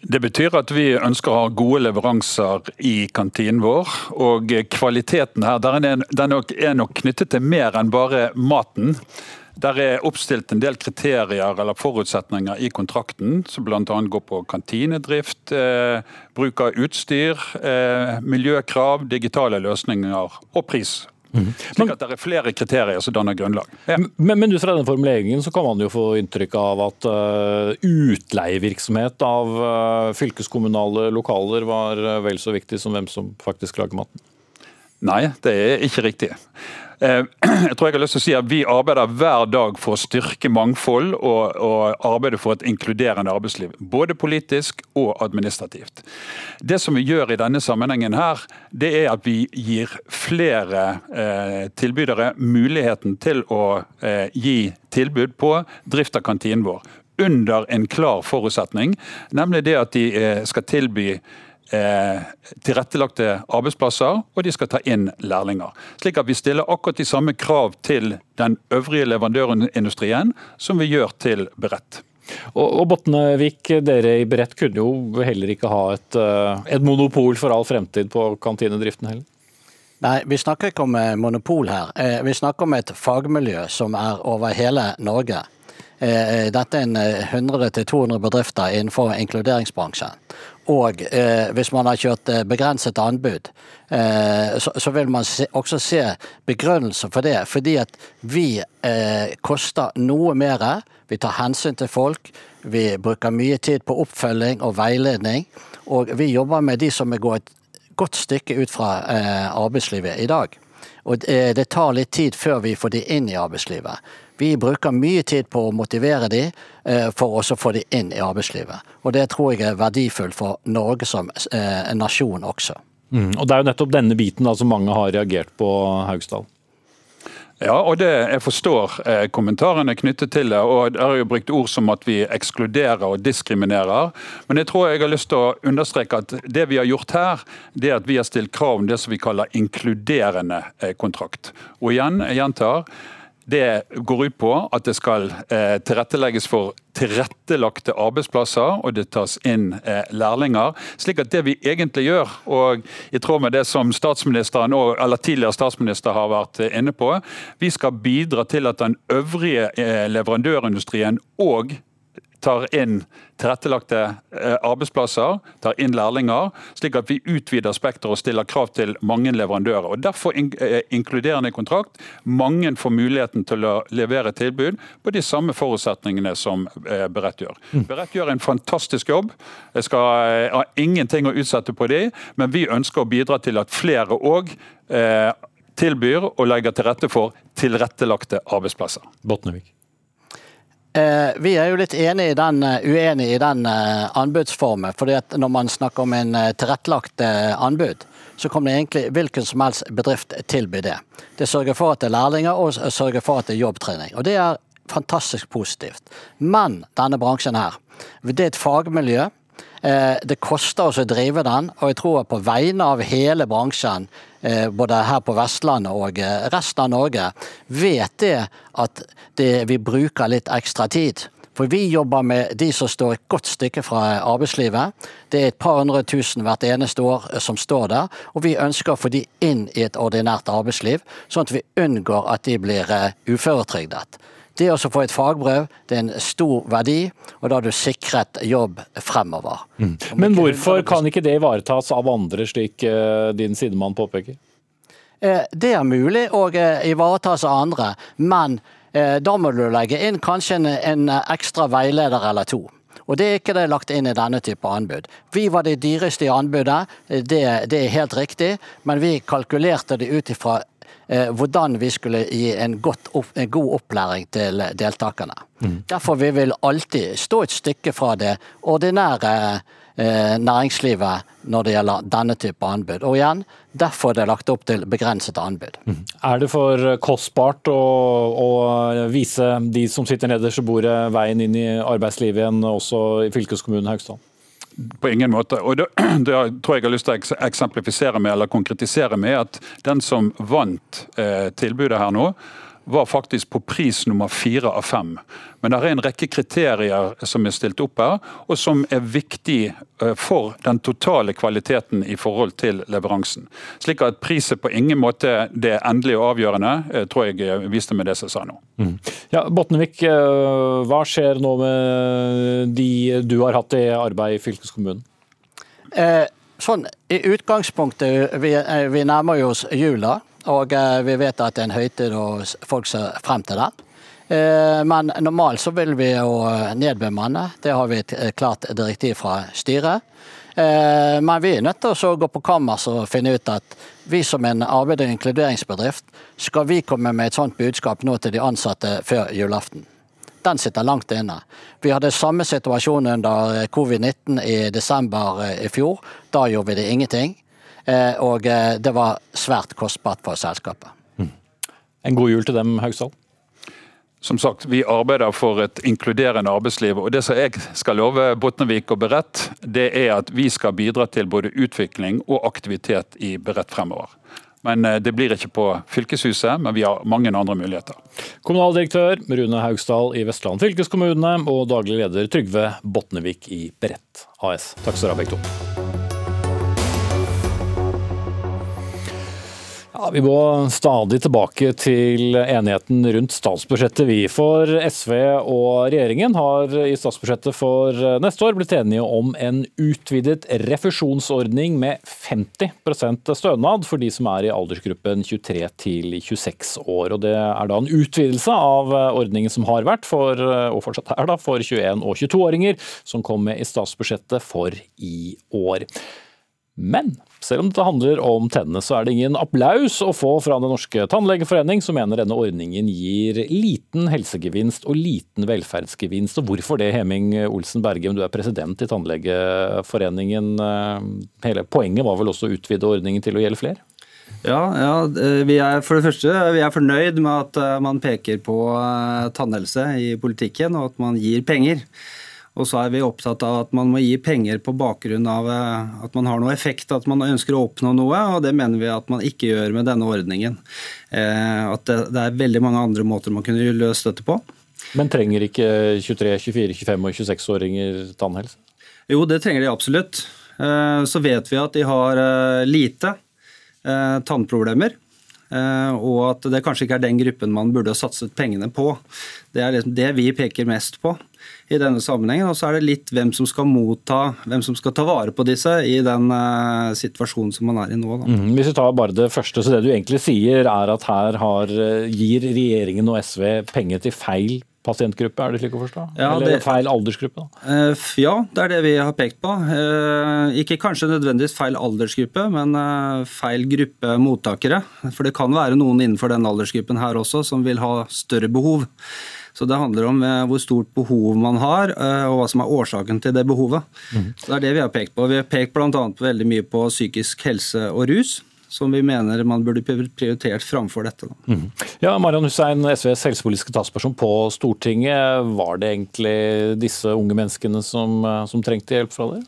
Det betyr at vi ønsker å ha gode leveranser i kantinen vår. Og kvaliteten her den er nok knyttet til mer enn bare maten. Der er oppstilt en del kriterier eller forutsetninger i kontrakten, som bl.a. går på kantinedrift, eh, bruk av utstyr, eh, miljøkrav, digitale løsninger og pris. Mm. Slik at det er flere kriterier som danner grunnlag. Ja. Men, men, ut fra denne formuleringen så kan man jo få inntrykk av at uh, utleievirksomhet av uh, fylkeskommunale lokaler var uh, vel så viktig som hvem som faktisk lager maten? Nei, det er ikke riktig. Eh, (clears throat) jeg tror jeg har lyst til å si at Vi arbeider hver dag for å styrke mangfold og, og arbeide for et inkluderende arbeidsliv. Både politisk og administrativt. Det som vi gjør i denne sammenhengen, her, det er at vi gir flere eh, tilbydere muligheten til å eh, gi tilbud på drift av kantinen vår. Under en klar forutsetning, nemlig det at de eh, skal tilby eh, tilrettelagte arbeidsplasser, og de skal ta inn lærlinger. Slik at vi stiller akkurat de samme krav til den øvrige leverandørindustrien som vi gjør til Berett. Og, og Botnevik, dere i Berett kunne jo heller ikke ha et, eh, et monopol for all fremtid på kantinedriften heller? Nei, vi snakker ikke om eh, monopol her. Vi snakker om et fagmiljø som er over hele Norge. Dette er 100-200 bedrifter innenfor inkluderingsbransjen. Og eh, hvis man har kjørt eh, begrenset anbud, eh, så, så, vil man se, også se begrunnelser for det. Fordi at vi eh, koster noe mer. Vi tar hensyn til folk. Vi bruker mye tid på oppfølging og veiledning. Og vi jobber med de som går et godt stykke ut fra eh, arbeidslivet i dag. Og det, det tar litt tid før vi får de inn i arbeidslivet. Vi bruker mye tid på å motivere de eh, for å få de inn i arbeidslivet. Og det tror jeg er verdifullt for Norge som eh, nasjon også. Mm, og Det er jo nettopp denne biten da, som mange har reagert på, Haugsdal. Ja, og det, jeg forstår eh, kommentarene knyttet til det. og Det er jo brukt ord som at vi ekskluderer og diskriminerer. Men jeg tror jeg har lyst til å understreke at det vi har gjort her, det er at vi har stilt krav om det som vi kaller inkluderende eh, kontrakt. Og igjen, jeg gjentar, det går ut på at det skal eh, tilrettelegges for tilrettelagte arbeidsplasser, og det tas inn eh, lærlinger. Slik at det vi egentlig gjør, og i tråd med det som statsministeren og, eller tidligere statsminister har vært eh, inne på, vi skal bidra til at den øvrige leverandørindustrien og tar inn tilrettelagte eh, arbeidsplasser, tar inn lærlinger, slik at vi utvider spekteret og stiller krav til mange leverandører. Og Derfor eh, inkluderende kontrakt. Mange får muligheten til å levere tilbud på de samme forutsetningene som eh, Berett gjør. Mm. Berett gjør en fantastisk jobb. Jeg skal ha ingenting å utsette på de, men vi ønsker å bidra til at flere òg tilbyr og legger til rette for tilrettelagte arbeidsplasser. Botnevik. Eh, vi er jo litt enig i den, eh, uenig i den eh, anbudsformen. fordi at Når man snakker om en tilrettelagt anbud, så kommer det egentlig hvilken som helst bedrift tilby det. Det sørger for at det er lærlinger og sørger for at det er jobbtrening. Og Det er fantastisk positivt. Men denne bransjen her, det er et fagmiljø det koster oss å drive den, og jeg tror på vegne av hele bransjen, eh, både her på Vestlandet og eh, resten av Norge, vet det at det, vi bruker litt ekstra tid. For vi jobber med de som står et godt stykke fra arbeidslivet. Det er et par hundre tusen hvert eneste år som står der. Og vi ønsker å få de inn i et ordinært arbeidsliv, sånn at vi unngår at de blir uføretrygdet. Det å få et fagbrev det er en stor verdi, og da har du sikret jobb fremover. Mm. Men hvorfor kan ikke det ivaretas av andre, slik din sidemann påpeker? Det er mulig å ivaretas av andre, men da må du legge inn kanskje en, ekstra veileder eller to. Og Det er ikke det lagt inn i denne type anbud. Vi var de dyreste i anbudet, det, det er helt riktig, men vi kalkulerte det ut ifra eh, hvordan vi skulle gi en, godt, en, god opplæring til deltakerne. Mm. Derfor vi vil alltid stå et stykke fra det ordinære eh, næringslivet når det gjelder denne type anbud. Og igjen, derfor er det lagt opp til begrenset anbud. Mm. Er det for kostbart å, å, vise de som sitter nederst ved bordet veien inn i arbeidslivet igjen, også i fylkeskommunen Haugstad? På ingen måte. Og det, (clears throat) det, tror jeg har lyst til å eksemplifisere med, eller konkretisere med, at den som vant eh, tilbudet her nå, var faktisk på pris nummer fire av fem. Men det er en rekke kriterier som er stilt opp her, og som er viktig eh, for den totale kvaliteten i forhold til leveransen. Slik at priset på ingen måte det endelige og avgjørende, eh, tror jeg viste med det som jeg sa nå. Mm. Ja, Botnevik, eh, hva skjer nå med de du har hatt i arbeid i fylkeskommunen? Eh, sånn, I utgangspunktet, vi, vi nærmer oss jula. Og eh, vi vet at det er en høytid og folk ser frem til den. Eh, men normalt så vil vi jo eh, nedbemanne. Det har vi et klart direktiv fra styret. Men vi er nødt til å gå på kammers og finne ut at vi som en arbeids- og inkluderingsbedrift, skal vi komme med et sånt budskap nå til de ansatte før julaften? Den sitter langt inne. Vi hadde samme situasjon under covid-19 i desember i fjor. Da gjorde vi det ingenting. Eh, og eh, det var svært kostbart for selskapet. Mm. En god jul til dem, Haugsdal? Som sagt, Vi arbeider for et inkluderende arbeidsliv. og Det som jeg skal love Botnevik og Berett, det er at vi skal bidra til både utvikling og aktivitet i Berett fremover. Men eh, Det blir ikke på fylkeshuset, men vi har mange andre muligheter. Kommunaldirektør Rune Haugsdal i Vestland fylkeskommune og daglig leder Trygve Botnevik i Berett AS. Takk skal dere ha, begge to. Ja, Vi må stadig tilbake til enigheten rundt statsbudsjettet. Vi for SV og regjeringen har i statsbudsjettet for neste år blitt enige om en utvidet refusjonsordning med 50% stønad for de som er i aldersgruppen 23 til 26 år. Og Det er da en utvidelse av ordningen som har vært for, og fortsatt er da, for 21- og 22-åringer, som kom med i statsbudsjettet for i år. Men selv om det handler om tennene, så er det ingen applaus å få fra Den norske tannlegeforening, som mener denne ordningen gir liten helsegevinst og liten velferdsgevinst. Og hvorfor det, Heming Olsen Bergem, du er president i Tannlegeforeningen. Hele poenget var vel også å utvide ordningen til å gjelde flere? Ja, ja, vi er for det første vi er fornøyd med at eh, man peker på eh, tannhelse i politikken, og at man gir penger. Og så er vi opptatt av at man må gi penger på bakgrunn av eh, at man har noe effekt, at man ønsker å oppnå noe, og det mener vi at man ikke gjør med denne ordningen. Eh, at det er veldig mange andre måter man kunne løst dette på. Men trenger ikke 23-, 24-, 25- og 26-åringer tannhelse? Jo, det trenger de absolutt. Eh, så vet vi at de har lite tannproblemer. Og at det kanskje ikke er den gruppen man burde satset pengene på. Det er liksom det vi peker mest på i denne sammenhengen. Og så er det litt hvem som skal motta, hvem som skal ta vare på disse i den uh, situasjonen som man er i nå. Mm, hvis vi tar bare det første, så det du egentlig sier er at her har, eh, gir regjeringen og SV penger til feil pasientgruppe, er det slik å forstå? Ja, Eller det, feil aldersgruppe? Da? ja, det er det vi har pekt på. Uh, ikke kanskje nødvendigvis feil aldersgruppe, men uh, feil gruppe mottakere. For det kan være noen innenfor den aldersgruppen her også som vil ha større behov. Så det handler om eh, hvor stort behov man har, eh, og hva som er årsaken til det behovet. Mm. Så Det er det vi har pekt på. Vi har pekt bl.a. veldig mye på psykisk helse og rus som vi mener man burde prioritert framfor dette. Mm. Ja, Marian Hussein, SVs helsepolitiske talsperson på Stortinget. Var det egentlig disse unge menneskene som, eh, som trengte hjelp fra dere?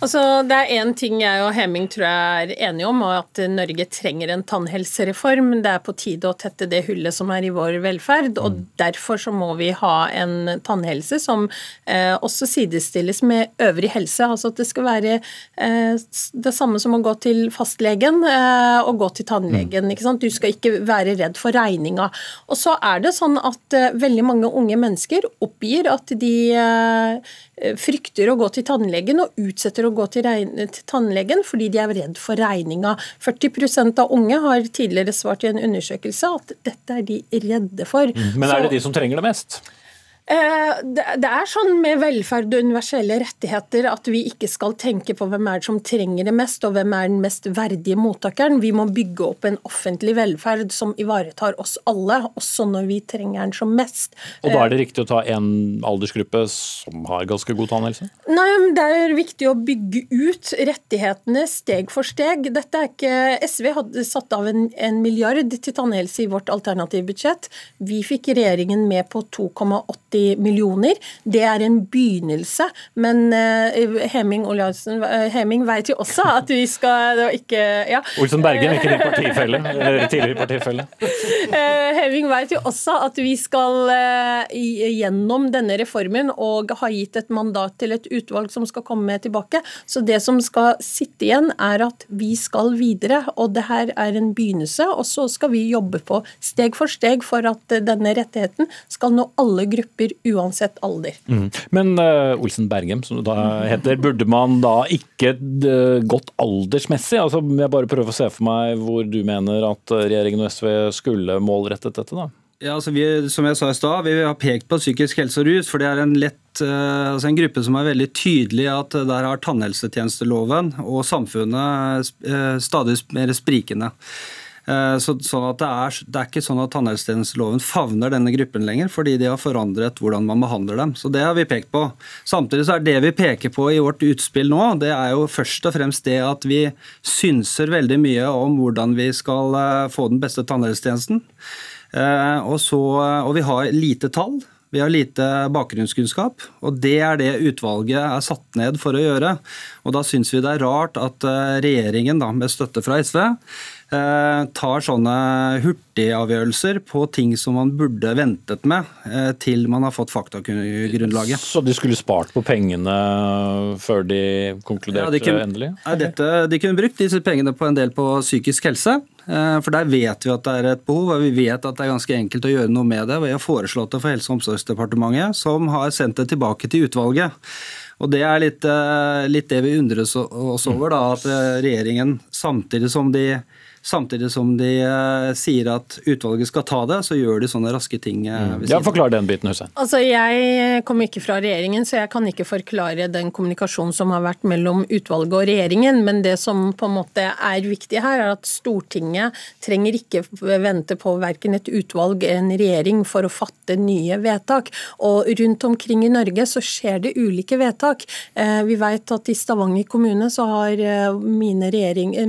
Altså, det er én ting jeg og Heming tror jeg er enige om, og at Norge trenger en tannhelsereform. Det er på tide å tette det hullet som er i vår velferd. og mm. Derfor så må vi ha en tannhelse som eh, også sidestilles med øvrig helse. Altså at det skal være eh, det samme som å gå til fastlegen eh, og gå til tannlegen. Mm. ikke sant? Du skal ikke være redd for regninga. Og så er det sånn at eh, veldig mange unge mennesker oppgir at de eh, frykter å gå til tannlegen og utsetter å gå til, til tannlegen fordi de er redd for regninga. 40% av unge har tidligere svart i en undersøkelse at dette er de redde for. Mm. Men er det de som trenger det mest? Eh, det er sånn med velferd og universelle rettigheter at vi ikke skal tenke på hvem er det som trenger det mest, og hvem er den mest verdige mottakeren. Vi må bygge opp en offentlig velferd som ivaretar oss alle, også når vi trenger den som mest. Og da er det riktig å ta en aldersgruppe som har ganske god tannhelse? Nei, det er viktig å bygge ut rettighetene steg for steg. Dette er ikke SV hadde satt av en, en milliard til tannhelse i vårt alternative budsjett. Vi fikk regjeringen med på 2,8 80 millioner. Det er en begynnelse, men uh, Heming Olaussen uh, Heming vet jo også at vi skal ikke ja. Olsen Bergen, ikke din partifelle, tidligere partifelle. Uh, (laughs) Heming vet jo også at vi skal gjennom denne reformen og har gitt et mandat til et utvalg som skal komme tilbake. Så det som skal sitte igjen, er at vi skal videre, og det her er en begynnelse. Og så skal vi jobbe på steg for steg for at denne rettigheten skal nå alle grupper grupper uansett alder. Mm. Men uh, Olsen Bergem, som det da heter, burde man da ikke uh, gått aldersmessig? Altså, jeg bare prøver å se for meg hvor du mener at regjeringen og SV skulle målrettet dette, da? Ja, altså vi, som jeg sa i stad, Vi har pekt på psykisk helse og rus, for det er en, lett, altså en gruppe som er veldig tydelig at der har tannhelsetjenesteloven og samfunnet stadig mer sprikende. Eh, så, sånn det, er, det, er, ikke sånn at tannhelsetjenesteloven favner denne gruppen lenger, fordi de har forandret hvordan man behandler dem. Så Det har vi pekt på. Samtidig så er det vi peker på i vårt utspill nå, det er jo først og fremst det at vi synser veldig mye om hvordan vi skal eh, få den beste tannhelsetjenesten. Eh, og, så, og vi har lite tall. Vi har lite bakgrunnskunnskap, og det er det utvalget er satt ned for å gjøre. Og Da syns vi det er rart at regjeringen, da, med støtte fra SV, tar sånne hurtigavgjørelser på ting som man burde ventet med eh, til man har fått faktagrunnlaget. Så de skulle spart på pengene før de konkluderte ja, de kunne, endelig? Dette, de kunne brukt disse pengene på en del på psykisk helse. Eh, for der vet vi at det er et behov, og vi vet at det er ganske enkelt å gjøre noe med det. Vi har foreslått det for Helse- og omsorgsdepartementet, som har sendt det tilbake til utvalget. Og Det er litt, litt det vi undres oss over, da, at regjeringen samtidig som de Samtidig som de uh, sier at utvalget skal ta det, så gjør de sånne raske ting. Uh, ja, Forklar den biten, Hussein. Altså, Jeg kommer ikke fra regjeringen, så jeg kan ikke forklare den kommunikasjonen som har vært mellom utvalget og regjeringen. Men det som på en måte er viktig her, er at Stortinget trenger ikke vente på verken et utvalg eller en regjering for å fatte nye vedtak. Og rundt omkring i Norge så skjer det ulike vedtak. Vi vet at i Stavanger kommune så har mine,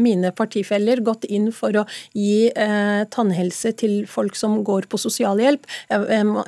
mine partifeller gått inn inn for å gi eh, tannhelse til folk som går på sosialhjelp.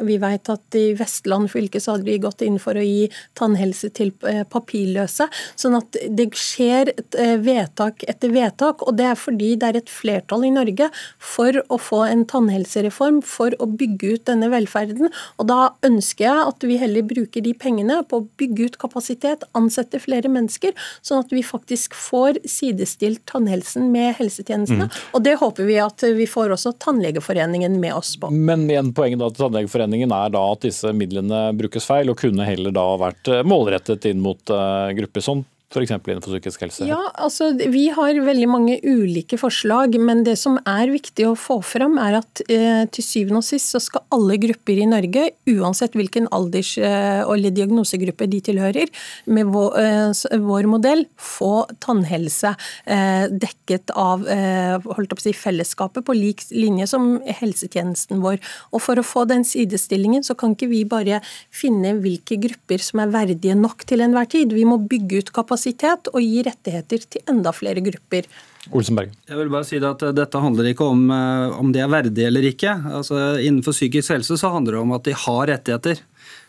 Vi vet at i Vestland fylke så hadde vi gått inn for å gi tannhelse til eh, papirløse. Sånn at det skjer et eh, vedtak etter vedtak, og det er fordi det er et flertall i Norge for å få en tannhelsereform, for å bygge ut denne velferden. Og da ønsker jeg at vi heller bruker de pengene på å bygge ut kapasitet, ansette flere mennesker, sånn at vi faktisk får sidestilt tannhelsen med helsetjenestene. Mm. Og det håper vi at vi får også Tannlegeforeningen med oss på. Men igjen poenget da til Tannlegeforeningen er da at disse midlene brukes feil, og kunne heller da vært målrettet inn mot uh, grupper sånn F.eks. innenfor psykisk helse? Ja, altså Vi har veldig mange ulike forslag, men det som er viktig å få fram, er at eh, til syvende og sist så skal alle grupper i Norge, uansett hvilken alders- eh, eller diagnosegruppe de tilhører, med vår, eh, vår modell få tannhelse eh, dekket av eh, holdt opp å si, fellesskapet på lik linje som helsetjenesten vår. Og For å få den sidestillingen så kan ikke vi bare finne hvilke grupper som er verdige nok til enhver tid. Vi må bygge ut kapasitet kapasitet og gi rettigheter til enda flere grupper. Olsenberg. Jeg vil bare si at eh, Dette handler ikke om eh, om de er verdige eller ikke. Altså, innenfor psykisk helse så handler det om at de har rettigheter.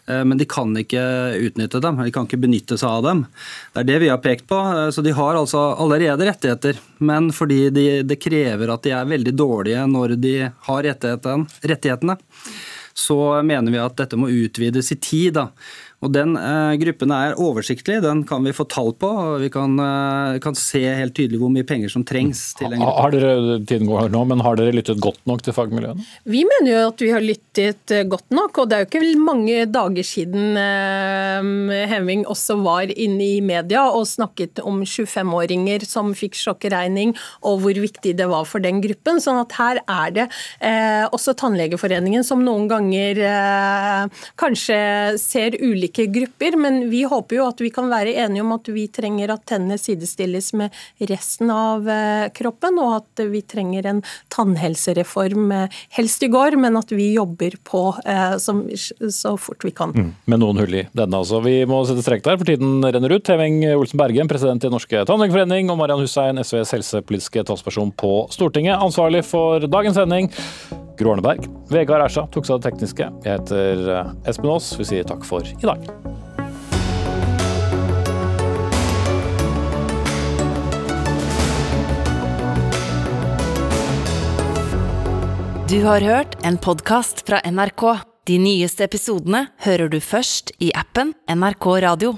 eh, men de kan ikke utnytte dem. De kan ikke benytte seg av dem. Det er det vi har pekt på. Så de har altså allerede rettigheter, men fordi de, det krever at de er veldig dårlige når de har rettighetene, så mener vi at dette må utvides i tid. da. Og Den eh, gruppen er oversiktlig, den kan vi få tall på. og Vi kan, eh, kan se helt tydelig hvor mye penger som trengs. til en gruppe. Har dere, tiden går nå, men har dere lyttet godt nok til fagmiljøene? Vi mener jo at vi har lyttet eh, godt nok, og det er jo ikke mange dager siden eh, Hemming også var inne i media og snakket om 25-åringer som fikk sjokkregning, og hvor viktig det var for den gruppen. sånn at her er det eh, også Tannlegeforeningen som noen ganger eh, kanskje ser ulike ulike grupper, men vi håper jo at vi kan være enige om at vi trenger at tennene sidestilles med resten av eh, kroppen, og at vi trenger en tannhelsereform eh, helst i går, men at vi jobber på eh, så fort vi kan. Mm, med noen hull i denne, altså. Vi må sette strek der, for tiden renner ut. Heving Olsen Bergen, president i Norske tannlegeforening, og Marian Hussein, SVs helsepolitiske talsperson på Stortinget, ansvarlig for dagens sending. Gro Arneberg. Vegard Ersa tok seg av det tekniske. Jeg heter eh, Espen Aas. Vi sier takk for i dag. Du har hørt en podkast fra NRK. De nyeste episodene hører du først i appen NRK Radio.